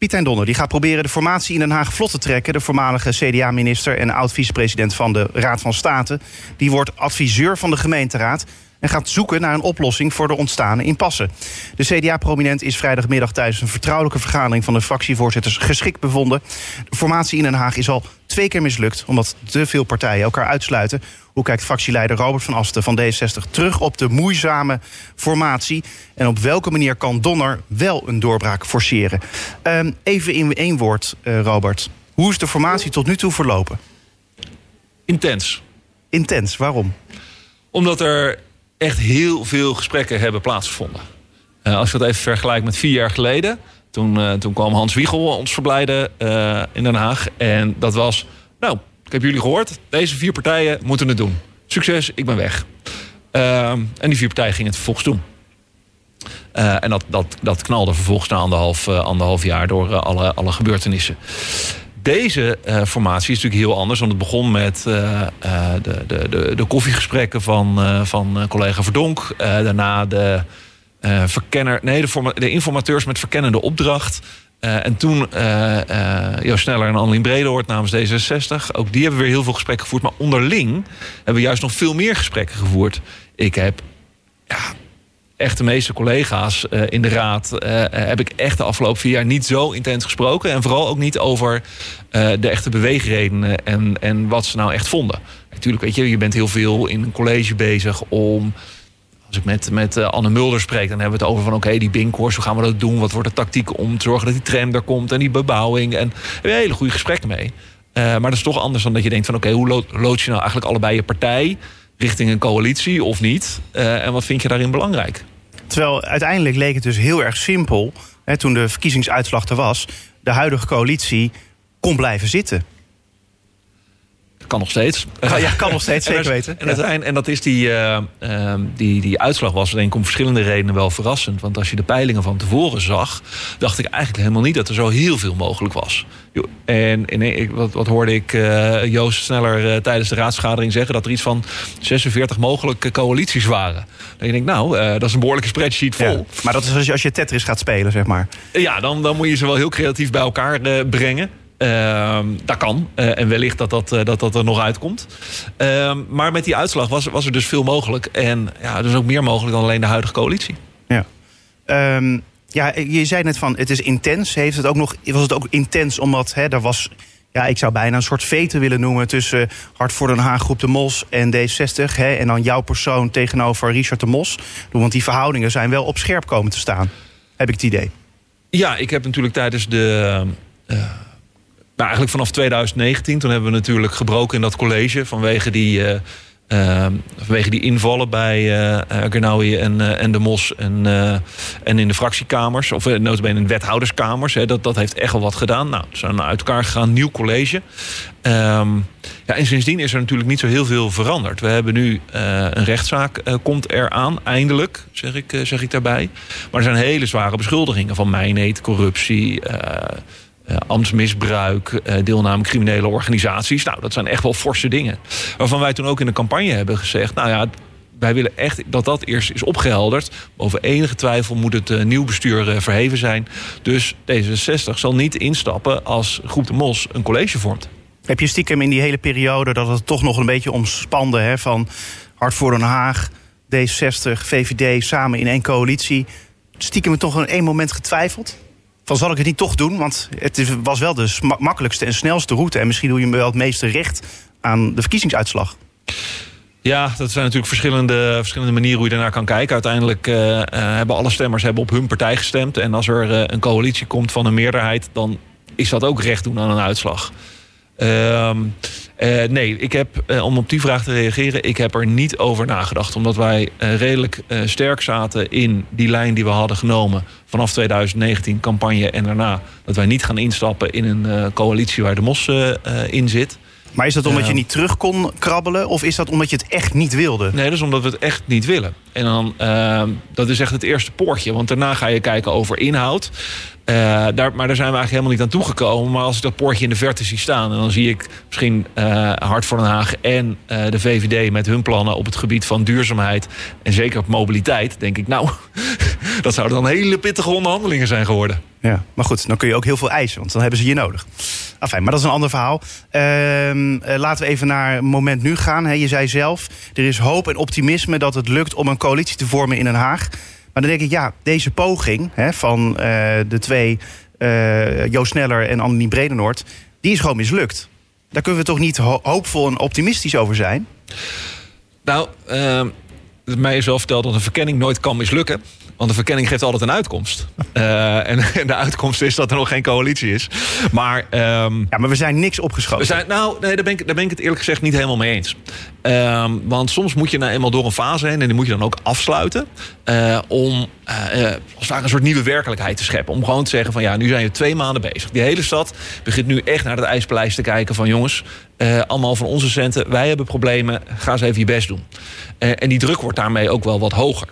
Piet Donner die gaat proberen de formatie in Den Haag vlot te trekken. De voormalige CDA-minister en oud-vicepresident van de Raad van State. Die wordt adviseur van de gemeenteraad en gaat zoeken naar een oplossing voor de ontstane impasse. De CDA-prominent is vrijdagmiddag tijdens een vertrouwelijke vergadering van de fractievoorzitters geschikt bevonden. De formatie in Den Haag is al twee keer mislukt, omdat te veel partijen elkaar uitsluiten. Hoe kijkt fractieleider Robert van Asten van D60 terug op de moeizame formatie? En op welke manier kan Donner wel een doorbraak forceren? Ehm, even in één woord, eh, Robert. Hoe is de formatie tot nu toe verlopen? Intens. Intens, waarom? Omdat er echt heel veel gesprekken hebben plaatsgevonden. Eh, als je dat even vergelijkt met vier jaar geleden. Toen, eh, toen kwam Hans Wiegel ons verblijden in Den Haag. En dat was, nou, ik heb jullie gehoord. Deze vier partijen moeten het doen. Succes, ik ben weg. Ehm, en die vier partijen gingen het vervolgens doen. Eh, en dat, dat, dat knalde vervolgens na anderhalf, eh, anderhalf jaar door eh, alle, alle gebeurtenissen. Deze formatie is natuurlijk heel anders. Want het begon met de, de, de, de koffiegesprekken van, van collega Verdonk. Daarna de, verkenner, nee, de informateurs met verkennende opdracht. Eh, en toen Joost Sneller en Annelien Bredehoort namens D66. Ook die hebben weer heel veel gesprekken gevoerd. Maar onderling hebben we juist nog veel meer gesprekken gevoerd. Ik heb ja, echt de meeste collega's in de raad heb ik echt de afgelopen vier jaar niet zo intens gesproken. En vooral ook niet over de echte beweegredenen en, en wat ze nou echt vonden. Natuurlijk, weet je, je bent heel veel in een college bezig om. Als ik met, met eh, Anne Mulder spreek, dan hebben we het over van oké, die Binkhorst, hoe gaan we dat doen? Wat wordt de tactiek om te zorgen dat die tram er komt en die bebouwing? En daar je hele goede gesprekken mee. Eh, maar dat is toch anders dan dat je denkt van oké, hoe lo- lood je nou eigenlijk allebei je partij richting een coalitie of niet? Eh, en wat vind je daarin belangrijk? Terwijl uiteindelijk leek het dus heel erg simpel, hè, toen de verkiezingsuitslag er was, de huidige coalitie kon blijven zitten. Kan nog steeds. Ja, kan nog steeds, zeker er- weten. En, en dat is die, eh, ehm, die, die uitslag was denk ik om verschillende redenen wel verrassend. Want als je de peilingen van tevoren zag, dacht ik eigenlijk helemaal niet dat er zo heel veel mogelijk was. En, wat, wat hoorde ik eh, Joost Sneller eh, tijdens de raadsvergadering zeggen... dat er iets van 46 mogelijke coalities waren. Dan denk ik, nou, dat is een behoorlijke spreadsheet vol. Ja. Maar dat is als je, als je Tetris gaat spelen, zeg maar. Ja, dan, dan moet je ze wel heel creatief bij elkaar brengen. Ehm, dat kan. Eh, en wellicht dat dat, eh, dat dat er nog uitkomt. Ehm, maar met die uitslag was, was er dus veel mogelijk. En ja, dus ook meer mogelijk dan alleen de huidige coalitie. Ja. Ehm, Ja, je zei net van het is intens. Heeft het ook nog, was het ook intens omdat hè, er was, ja, ik zou bijna een soort vete willen noemen tussen Hart voor Den Haag, Groep de Mos en D60. Hè, en dan jouw persoon tegenover Richard de Mos. Want die verhoudingen zijn wel op scherp komen te staan, heb ik het idee. Ja, ik heb natuurlijk tijdens de. Uh, nou, eigenlijk vanaf 2019, toen hebben we natuurlijk gebroken in dat college vanwege die. Uh, uh, vanwege die invallen bij uh, en, en de Mos en, en in de fractiekamers, of uh, in de wethouderskamers. Hè, dat, dat heeft echt wel wat gedaan. Nou, ze zijn uit elkaar gegaan, nieuw college. Um, ja, en sindsdien is er natuurlijk niet zo heel veel veranderd. We hebben nu een rechtszaak, komt eraan, eindelijk, zeg ik, zeg ik daarbij. Maar er zijn hele zware beschuldigingen van mijnheid, corruptie ambtsmisbruik, uh, deelname criminele organisaties. Nou, dat zijn echt wel forse dingen. Waarvan wij toen ook in de campagne hebben gezegd... nou ja, wij willen echt dat dat eerst is opgehelderd. Over enige twijfel moet het uh, nieuw bestuur verheven zijn. Dus D66 zal niet instappen als Groep de Mos een college vormt. Heb je stiekem in die hele periode dat het toch nog een beetje omspande... Hè, van Hart voor Den Haag, D60, VVD samen in één coalitie... stiekem toch in één moment getwijfeld? Van zal ik het niet toch doen? Want het was wel de makkelijkste en snelste route. En misschien doe je me wel het meeste recht aan de verkiezingsuitslag. Ja, dat zijn natuurlijk verschillende, verschillende manieren hoe je daarnaar kan kijken. Uiteindelijk uh, uh, hebben alle stemmers hebben op hun partij gestemd. En als er uh, een coalitie komt van een meerderheid, dan is dat ook recht doen aan een uitslag. Ehm, uh, nee, ik heb, uh, om op die vraag te reageren, ik heb er niet over nagedacht. Omdat wij uh, redelijk sterk zaten in die lijn die we hadden genomen vanaf 2019 campagne en daarna. Dat wij niet gaan instappen in een coalitie waar de MOS in zit. Maar is dat omdat je niet terug kon krabbelen? Of is dat omdat je het echt niet wilde? Nee, dat is omdat we het echt niet willen. En dan, dat is echt het eerste poortje. Want daarna ga je kijken over inhoud. Uh, daar, maar daar zijn we eigenlijk helemaal niet aan toegekomen. Maar als ik dat poortje in de verte zie staan... en dan zie ik misschien uh, Hart voor Den Haag en uh, de VVD... met hun plannen op het gebied van duurzaamheid... en zeker op mobiliteit, denk ik... nou, dat zouden dan hele pittige onderhandelingen zijn geworden. Ja, maar goed, dan kun je ook heel veel eisen... want dan hebben ze je nodig. Enfin, maar dat is een ander verhaal. Ehm, laten we even naar moment nu gaan. je zei zelf, er is hoop en optimisme... dat het lukt om een coalitie te vormen in Den Haag... Maar dan denk ik, ja, deze poging hè, van uh, de twee, uh, Joost Sneller en Annemie Bredenoord, die is gewoon mislukt. Daar kunnen we toch niet ho hoopvol en optimistisch over zijn? Nou, uh, mij is wel verteld dat een verkenning nooit kan mislukken. Want de verkenning geeft altijd een uitkomst. Uh, en, en, de uitkomst is dat er nog geen coalitie is. Maar, um, ja, maar we zijn niks opgeschoten. We zijn, nou, nee, daar ben, ik, daar ben ik het eerlijk gezegd niet helemaal mee eens. Um, want soms moet je nou eenmaal door een fase heen... en die moet je dan ook afsluiten... Uh, om uh, als een soort nieuwe werkelijkheid te scheppen. Om gewoon te zeggen van ja, nu zijn we twee maanden bezig. Die hele stad begint nu echt naar het ijspaleis te kijken van jongens... allemaal van onze centen, wij hebben problemen, ga eens even je best doen. en die druk wordt daarmee ook wel wat hoger.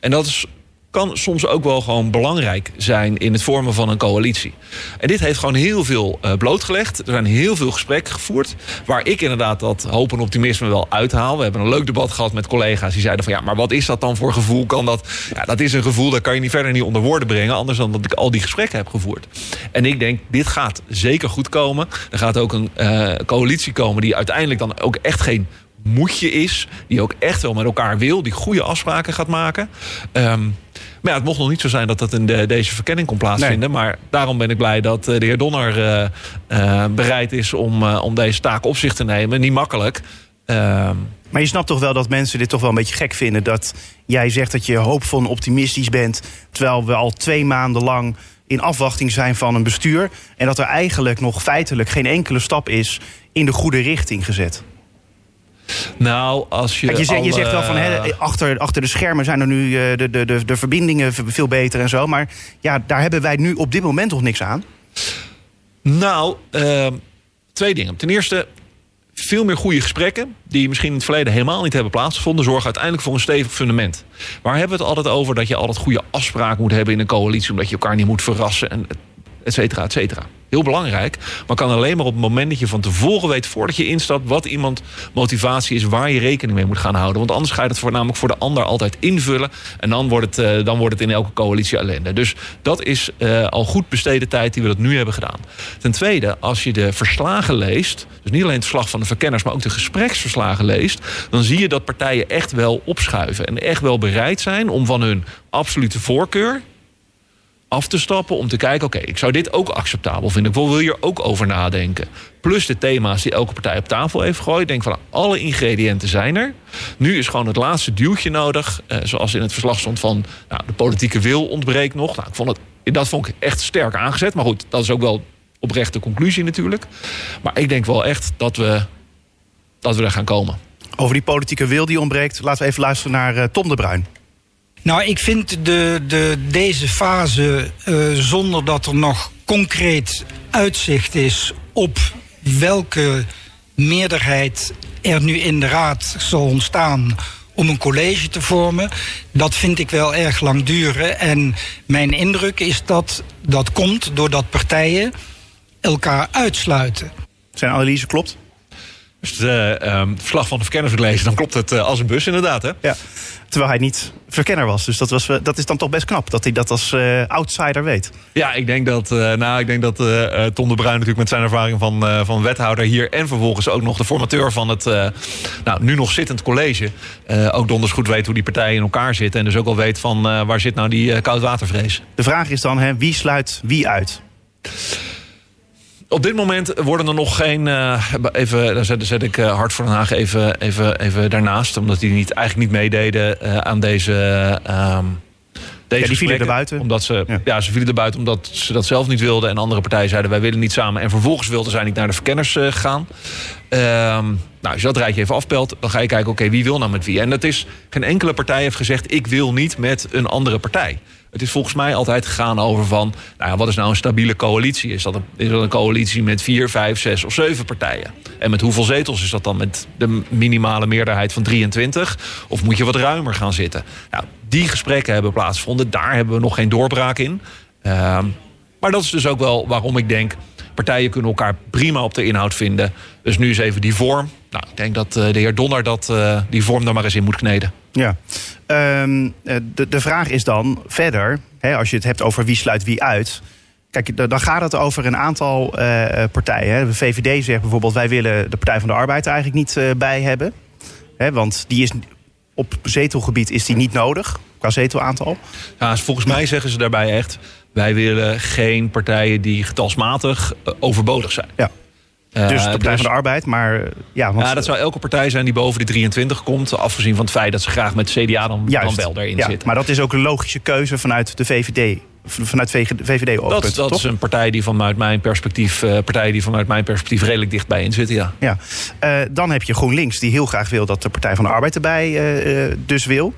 En dat is kan soms ook wel gewoon belangrijk zijn in het vormen van een coalitie. En dit heeft gewoon heel veel uh, blootgelegd. Er zijn heel veel gesprekken gevoerd. Waar ik inderdaad dat hoop en optimisme wel uithaal. We hebben een leuk debat gehad met collega's die zeiden van ja, maar wat is dat dan voor gevoel? Kan dat? Ja, dat is een gevoel dat kan je niet verder niet onder woorden brengen. Anders dan dat ik al die gesprekken heb gevoerd. En ik denk, dit gaat zeker goed komen. Er gaat ook een uh, coalitie komen die uiteindelijk dan ook echt geen moedje is. Die ook echt wel met elkaar wil. Die goede afspraken gaat maken. Um, maar ja, het mocht nog niet zo zijn dat dat in de, deze verkenning kon plaatsvinden. Nee. Maar daarom ben ik blij dat de heer Donner uh, uh, bereid is om, uh, om deze taak op zich te nemen. Niet makkelijk. Ehm, maar je snapt toch wel dat mensen dit toch wel een beetje gek vinden. Dat jij zegt dat je hoopvol en optimistisch bent. Terwijl we al twee maanden lang in afwachting zijn van een bestuur. En dat er eigenlijk nog feitelijk geen enkele stap is in de goede richting gezet. Nou, als je. Kijk, je, zegt, je zegt wel van achter, achter de schermen zijn er nu uh, de, de, de, de verbindingen veel beter en zo. Maar ja, daar hebben wij nu op dit moment nog niks aan. Nou, uh, twee dingen. Ten eerste, veel meer goede gesprekken. die misschien in het verleden helemaal niet hebben plaatsgevonden. zorgen uiteindelijk voor een stevig fundament. Waar hebben we het altijd over dat je altijd goede afspraken moet hebben in een coalitie. omdat je elkaar niet moet verrassen. En et cetera, et cetera. Heel belangrijk, maar kan alleen maar op het moment dat je van tevoren weet... voordat je instapt wat iemand motivatie is... waar je rekening mee moet gaan houden. Want anders ga je het voor, namelijk voor de ander altijd invullen... en dan wordt het, uh, dan wordt het in elke coalitie ellende. Dus dat is uh, al goed besteden tijd die we dat nu hebben gedaan. Ten tweede, als je de verslagen leest... dus niet alleen het verslag van de verkenners... maar ook de gespreksverslagen leest... dan zie je dat partijen echt wel opschuiven... en echt wel bereid zijn om van hun absolute voorkeur af te stappen om te kijken... oké, ik zou dit ook acceptabel vinden. Ik wil hier ook over nadenken. Plus de thema's die elke partij op tafel heeft gegooid. Denk van, alle ingrediënten zijn er. Nu is gewoon het laatste duwtje nodig. Eh, zoals in het verslag stond van... Nou, de politieke wil ontbreekt nog. Nou, ik vond het, dat vond ik echt sterk aangezet. Maar goed, dat is ook wel oprechte conclusie natuurlijk. Maar ik denk wel echt dat we, dat we er gaan komen. Over die politieke wil die ontbreekt, laten we even luisteren naar uh, Tom de Bruin. Nou, ik vind de, de, deze fase, uh, zonder dat er nog concreet uitzicht is op welke meerderheid er nu in de raad zal ontstaan om een college te vormen, dat vind ik wel erg lang duren. En mijn indruk is dat dat komt doordat partijen elkaar uitsluiten. Zijn analyse klopt? Als je het uh, verslag van de verkenner dan klopt het uh, als een bus inderdaad. Hè? Ja. Terwijl hij niet verkenner was. Dus dat, was, dat is dan toch best knap dat hij dat als outsider weet. Ja, ik denk dat, nou, ik denk dat Tom de Bruin natuurlijk met zijn ervaring van, van wethouder hier... en vervolgens ook nog de formateur van het nou, nu nog zittend college... ook donders goed weet hoe die partijen in elkaar zitten. En dus ook al weet van waar zit nou die koudwatervrees. De vraag is dan, hè, wie sluit wie uit? Op dit moment worden er nog geen. Uh, even, dan zet, zet ik uh, Hart voor Den Haag even, even, even daarnaast. Omdat die niet, eigenlijk niet meededen uh, aan deze. Um, deze ja, die vielen er buiten. Omdat ze, ja. ja. ze vielen er buiten omdat ze dat zelf niet wilden. En andere partijen zeiden wij willen niet samen. En vervolgens wilden zij niet naar de verkenners gaan. Um, nou, als je dat rijtje even afpelt, dan ga je kijken, oké, okay, wie wil nou met wie? En dat is, geen enkele partij heeft gezegd, ik wil niet met een andere partij. Het is volgens mij altijd gegaan over van... Nou ja, wat is nou een stabiele coalitie? Is dat een, is dat een coalitie met vier, vijf, zes of zeven partijen? En met hoeveel zetels is dat dan? Met de minimale meerderheid van 23? Of moet je wat ruimer gaan zitten? Nou, die gesprekken hebben plaatsgevonden. Daar hebben we nog geen doorbraak in. Uh, maar dat is dus ook wel waarom ik denk... partijen kunnen elkaar prima op de inhoud vinden. Dus nu is even die vorm. Nou, ik denk dat uh, de heer Donner dat, uh, die vorm er maar eens in moet kneden. Ja, um, de, de vraag is dan verder, hè, als je het hebt over wie sluit wie uit. Kijk, dan gaat het over een aantal uh, partijen. Hè. De VVD zegt bijvoorbeeld: wij willen de Partij van de Arbeid er eigenlijk niet uh, bij hebben. Hè, want die is, op zetelgebied is die niet nodig, qua zetelaantal. Ja, volgens mij zeggen ze daarbij echt: wij willen geen partijen die getalsmatig overbodig zijn. Ja. Uh, dus de Partij dus, van de Arbeid, maar ja... Want, ja, dat zou elke partij zijn die boven de 23 komt... afgezien van het feit dat ze graag met CDA dan, dan wel erin ja, zitten. Maar dat is ook een logische keuze vanuit de VVD vanuit VVD oogpunt. Dat, dat is een partij die vanuit mijn perspectief, uh, partijen die vanuit mijn perspectief redelijk dichtbij in zitten, ja. ja. Uh, dan heb je GroenLinks die heel graag wil dat de Partij van de Arbeid erbij uh, dus wil.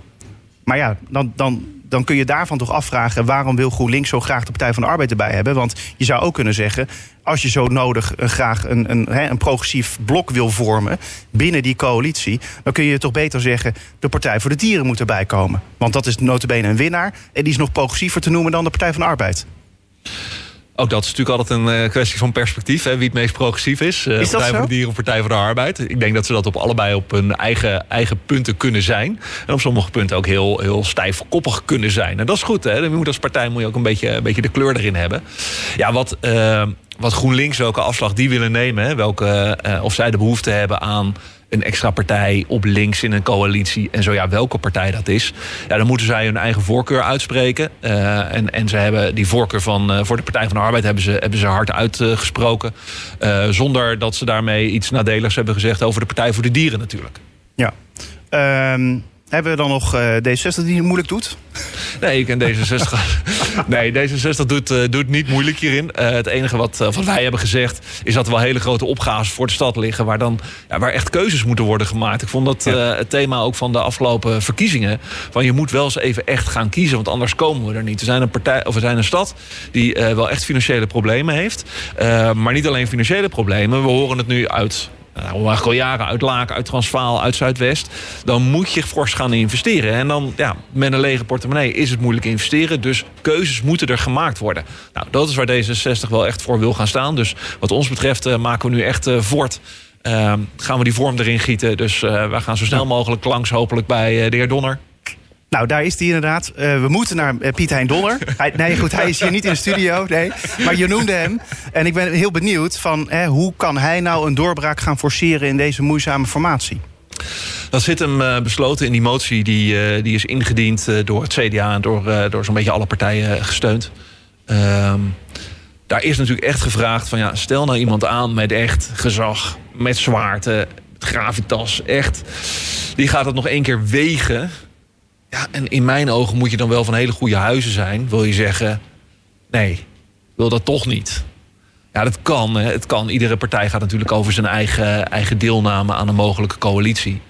Maar ja, dan, dan dan kun je daarvan toch afvragen... waarom wil GroenLinks zo graag de Partij van de Arbeid erbij hebben? Want je zou ook kunnen zeggen... als je zo nodig uh, graag een, een, een progressief blok wil vormen... binnen die coalitie, dan kun je toch beter zeggen... de Partij voor de Dieren moet erbij komen. Want dat is notabene een winnaar... en die is nog progressiever te noemen dan de Partij van de Arbeid. Ook dat is natuurlijk altijd een uh, kwestie van perspectief. Hè, wie het meest progressief is. Is Partij voor de Dieren of Partij voor de Arbeid. Ik denk dat ze dat op allebei op hun eigen, eigen punten kunnen zijn. En op sommige punten ook heel, heel stijfkoppig kunnen zijn. En dat is goed. Hè. Je moet als partij moet je ook een beetje, een beetje de kleur erin hebben. Ja, wat, uh, wat GroenLinks, welke afslag die willen nemen. Hè, welke, of zij de behoefte hebben aan een extra partij op links in een coalitie. En zo ja, welke partij dat is. Ja, dan moeten zij hun eigen voorkeur uitspreken. Uh, en, en ze hebben die voorkeur van, uh, voor de Partij van de Arbeid hebben ze, hebben ze hard uitgesproken. Uh, zonder dat ze daarmee iets nadeligs hebben gezegd over de Partij voor de Dieren natuurlijk. Ja. Um, hebben we dan nog D66 die het moeilijk doet? Nee, ik ken D66. nee, D66 doet, uh, doet niet moeilijk hierin. Uh, het enige wat, wat wij hebben gezegd is dat er wel hele grote opgaves voor de stad liggen. Waar, dan, ja, waar echt keuzes moeten worden gemaakt. Ik vond dat het thema ook van de afgelopen verkiezingen. Van je moet wel eens even echt gaan kiezen, want anders komen we er niet. We zijn een, partij, of we zijn een stad die wel echt financiële problemen heeft. maar niet alleen financiële problemen. We horen het nu uit nou, eigenlijk al jaren uit Laken, uit Transvaal, uit Zuidwest. Dan moet je fors gaan investeren. En dan, ja, met een lege portemonnee is het moeilijk investeren. Dus keuzes moeten er gemaakt worden. Nou, dat is waar D66 wel echt voor wil gaan staan. Dus wat ons betreft uh, maken we nu echt uh, voort. Uh, gaan we die vorm erin gieten. Dus uh, wij gaan zo snel mogelijk langs, hopelijk bij de heer Donner. Nou, daar is hij inderdaad. Uh, we moeten naar uh, Piet Hein Donner. nee, goed, hij is hier niet in de studio. Nee. Maar je noemde hem. En ik ben heel benieuwd van hè, hoe kan hij nou een doorbraak gaan forceren in deze moeizame formatie? Dat zit hem uh, besloten in die motie die, die is ingediend door het CDA en door, door zo'n beetje alle partijen gesteund. Ehm, daar is natuurlijk echt gevraagd van ja, stel nou iemand aan met echt gezag, met zwaarte, gravitas, echt. Die gaat het nog één keer wegen. Ja, en in mijn ogen moet je dan wel van hele goede huizen zijn. Wil je zeggen, nee, wil dat toch niet. Ja, dat kan. Hè. Het kan. Iedere partij gaat natuurlijk over zijn eigen, eigen deelname aan een mogelijke coalitie.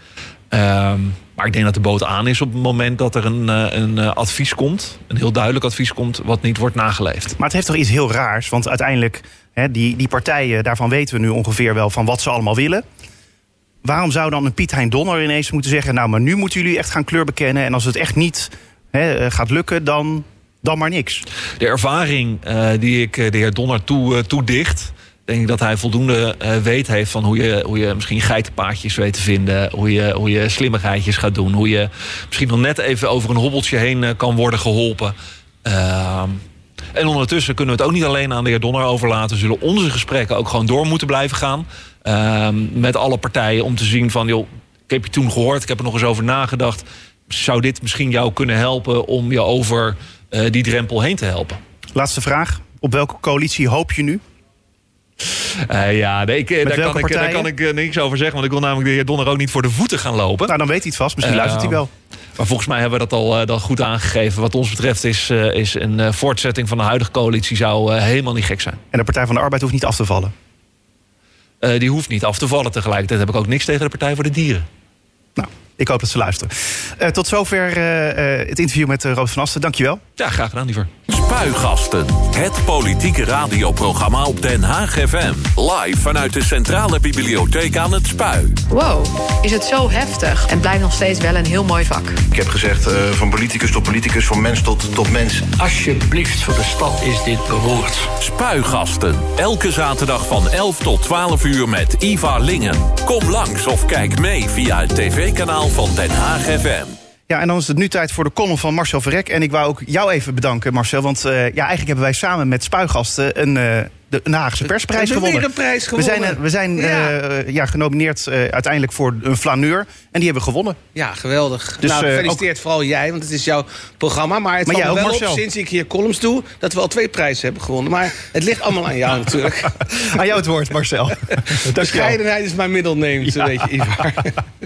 Ehm, maar ik denk dat de boot aan is op het moment dat er een, eh, een eh, advies komt. Een heel duidelijk advies komt, wat niet wordt nageleefd. Maar het heeft toch iets heel raars? Want uiteindelijk, hè, die, die partijen, daarvan weten we nu ongeveer wel van wat ze allemaal willen. Waarom zou dan een Piet Hein Donner ineens moeten zeggen... nou, maar nu moeten jullie echt gaan kleur bekennen... en als het echt niet hè, eh, gaat lukken, dan, dan maar niks. De ervaring eh, die ik eh, de heer Donner toe, eh, toedicht... denk ik dat hij voldoende weet heeft van hoe je, hoe je misschien geitenpaadjes weet te vinden... Hoe je, hoe je slimmigheidjes gaat doen. Hoe je misschien nog net even over een hobbeltje heen kan worden geholpen. Ehm, en ondertussen kunnen we het ook niet alleen aan de heer Donner overlaten. Zullen onze gesprekken ook gewoon door moeten blijven gaan. Ehm, met alle partijen om te zien van... joh, ik heb je toen gehoord, ik heb er nog eens over nagedacht. Zou dit misschien jou kunnen helpen om je over eh, die drempel heen te helpen? Laatste vraag. Op welke coalitie hoop je nu? Eh, ja, nee, ik, eh, daar, kan ik, daar kan ik niks over zeggen. Want ik wil namelijk de heer Donner ook niet voor de voeten gaan lopen. Nou, dan weet hij het vast. Misschien luistert hij wel. Maar volgens mij hebben we dat al, goed aangegeven. Wat ons betreft is, is een voortzetting van de huidige coalitie... zou helemaal niet gek zijn. En de Partij van de Arbeid hoeft niet af te vallen. Eh, die hoeft niet af te vallen. Tegelijkertijd heb ik ook niks tegen de Partij voor de Dieren. Ik hoop dat ze luisteren. Eh, tot zover eh, eh, het interview met uh, Roos van Asten. Dankjewel. Ja, graag gedaan, liever. Spuigasten. Het politieke radioprogramma op Den Haag FM. Live vanuit de Centrale Bibliotheek aan het Spui. Wow, is het zo heftig en blijft nog steeds wel een heel mooi vak. Ik heb gezegd eh, van politicus tot politicus, van mens tot, tot mens. Alsjeblieft, voor de stad is dit beroerd. Spuigasten. Elke zaterdag van 11 tot 12 uur met Iva Lingen. Kom langs of kijk mee via het tv-kanaal van Den Haag FM. Ja, en dan is het nu tijd voor de column van Marcel Verrek. En ik wou ook jou even bedanken, Marcel. Want eh, ja, eigenlijk hebben wij samen met Spuigasten een, eh, de, Haagse persprijs gewonnen. een prijs We zijn, gewonnen. eh, we zijn Ja. eh, ja, genomineerd eh, uiteindelijk voor een flaneur. En die hebben we gewonnen. Ja, geweldig. Dus, nou, gefeliciteerd vooral jij, want het is jouw programma. Maar het Maar valt wel Marcel. op, sinds ik hier columns doe... dat we al twee prijzen hebben gewonnen. Maar het ligt allemaal aan jou natuurlijk. Aan jou het woord, Marcel. Bescheidenheid is mijn middelneem, Ja. weet je, Ivar.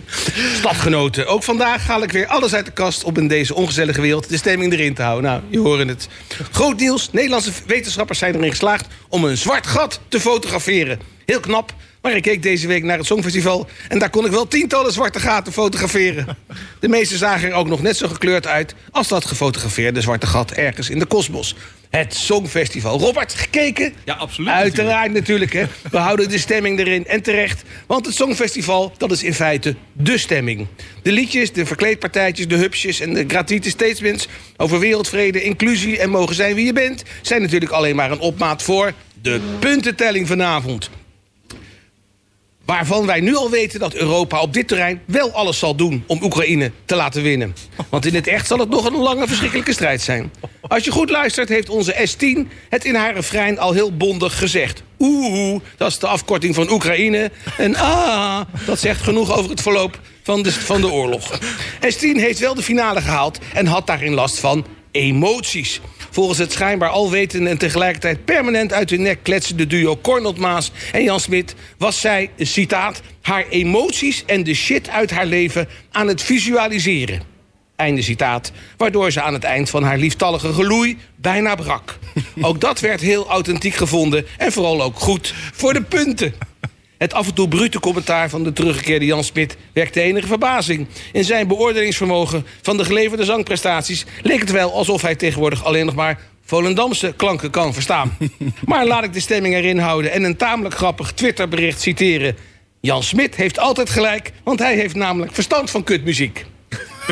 Stadgenoten, ook vandaag haal ik weer alles uit de kast... om in deze ongezellige wereld de stemming erin te houden. Nou, je hoort het. Groot nieuws, Nederlandse wetenschappers zijn erin geslaagd... om een zwart gat te fotograferen. Heel knap, maar ik keek deze week naar het Songfestival... en daar kon ik wel tientallen zwarte gaten fotograferen. De meeste zagen er ook nog net zo gekleurd uit... als dat gefotografeerde zwarte gat ergens in de kosmos. Het Songfestival. Robert, gekeken? Ja, absoluut. Uiteraard natuurlijk, hè. We houden de stemming erin. En terecht, want het Songfestival, dat is in feite de stemming. De liedjes, de verkleedpartijtjes, de hupsjes en de gratuite statements... over wereldvrede, inclusie en mogen zijn wie je bent... zijn natuurlijk alleen maar een opmaat voor de puntentelling vanavond. Waarvan wij nu al weten dat Europa op dit terrein wel alles zal doen om Oekraïne te laten winnen. Want in het echt zal het nog een lange verschrikkelijke strijd zijn. Als je goed luistert heeft onze S10 het in haar refrein al heel bondig gezegd. Oeh, dat is de afkorting van Oekraïne. En ah, dat zegt genoeg over het verloop van de, van de oorlog. S10 heeft wel de finale gehaald en had daarin last van emoties. Volgens het schijnbaar alwetende en tegelijkertijd permanent uit hun nek kletsende duo Cornel Maas en Jan Smit was zij, citaat, haar emoties en de shit uit haar leven aan het visualiseren. Einde citaat. Waardoor ze aan het eind van haar lieftallige geloei bijna brak. Ook dat werd heel authentiek gevonden en vooral ook goed voor de punten. Het af en toe brute commentaar van de teruggekeerde Jan Smit wekte enige verbazing. In zijn beoordelingsvermogen van de geleverde zangprestaties leek het wel alsof hij tegenwoordig alleen nog maar Volendamse klanken kan verstaan. Maar laat ik de stemming erin houden en een tamelijk grappig Twitterbericht citeren. Jan Smit heeft altijd gelijk, want hij heeft namelijk verstand van kutmuziek.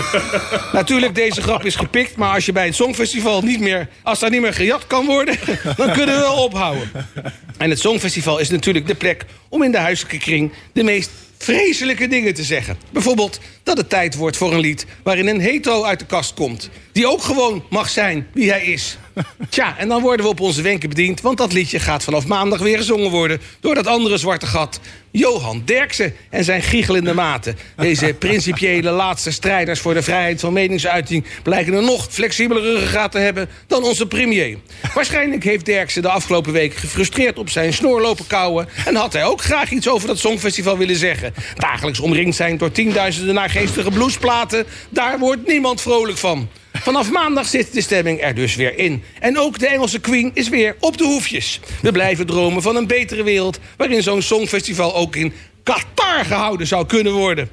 Natuurlijk, deze grap is gepikt, maar als je bij het Songfestival niet meer, als daar niet meer gejat kan worden, dan kunnen we wel ophouden. En het Songfestival is natuurlijk de plek om in de huiselijke kring de meest vreselijke dingen te zeggen. Bijvoorbeeld dat het tijd wordt voor een lied waarin een hetero uit de kast komt. Die ook gewoon mag zijn wie hij is. Tja, en dan worden we op onze wenken bediend... want dat liedje gaat vanaf maandag weer gezongen worden... door dat andere zwarte gat, Johan Derksen en zijn giechelende maten. Deze principiële laatste strijders voor de vrijheid van meningsuiting... blijken een nog flexibelere ruggengraat te hebben dan onze premier. Waarschijnlijk heeft Derksen de afgelopen week gefrustreerd op zijn snoor lopen kauwen... en had hij ook graag iets over dat Songfestival willen zeggen. Dagelijks omringd zijn door tienduizenden naargeestige bluesplaten... daar wordt niemand vrolijk van. Vanaf maandag zit de stemming er dus weer in. En ook de Engelse Queen is weer op de hoefjes. We blijven dromen van een betere wereld... waarin zo'n songfestival ook in Qatar gehouden zou kunnen worden.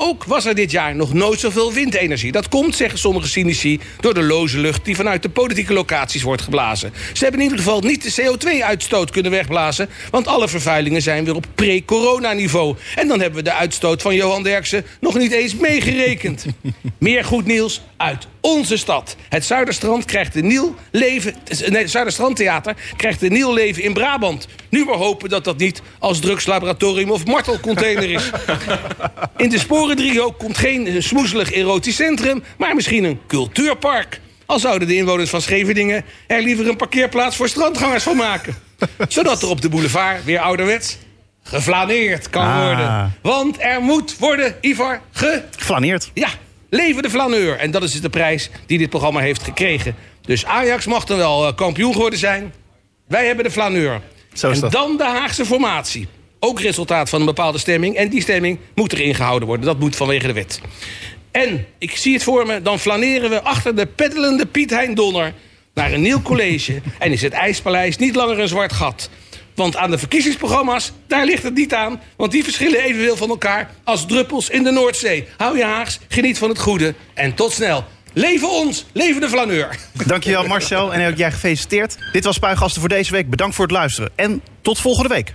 Ook was er dit jaar nog nooit zoveel windenergie. Dat komt, zeggen sommige cynici, door de loze lucht... die vanuit de politieke locaties wordt geblazen. Ze hebben in ieder geval niet de CO2-uitstoot kunnen wegblazen... want alle vervuilingen zijn weer op pre-corona-niveau. En dan hebben we de uitstoot van Johan Derksen nog niet eens meegerekend. Meer goed nieuws uit onze stad. Het Zuiderstrand krijgt een nieuw leven... Nee, het Zuiderstrandtheater krijgt een nieuw leven in Brabant. Nu maar hopen dat dat niet als drugslaboratorium of martelcontainer is. In de Sporendriehoek komt geen smoezelig erotisch centrum... maar misschien een cultuurpark. Al zouden de inwoners van Scheveningen er liever een parkeerplaats voor strandgangers van maken. Zodat er op de boulevard weer ouderwets geflaneerd kan Ah. worden. Want er moet worden, Ivar, ge... Geflaneerd. Ja, leven de flaneur. En dat is dus de prijs die dit programma heeft gekregen. Dus Ajax mag dan wel eh, kampioen geworden zijn. Wij hebben de flaneur. Zo is en dan de Haagse formatie. Ook resultaat van een bepaalde stemming. En die stemming moet erin gehouden worden. Dat moet vanwege de wet. En, ik zie het voor me, dan flaneren we achter de peddelende Piet Hein Donner... naar een nieuw college. en is het IJspaleis niet langer een zwart gat. Want aan de verkiezingsprogramma's, daar ligt het niet aan. Want die verschillen evenveel van elkaar als druppels in de Noordzee. Hou je Haags, geniet van het goede en tot snel. Leven ons, leven de flaneur. Dankjewel Marcel en ook jij gefeliciteerd. Dit was Spuigasten voor deze week. Bedankt voor het luisteren en tot volgende week.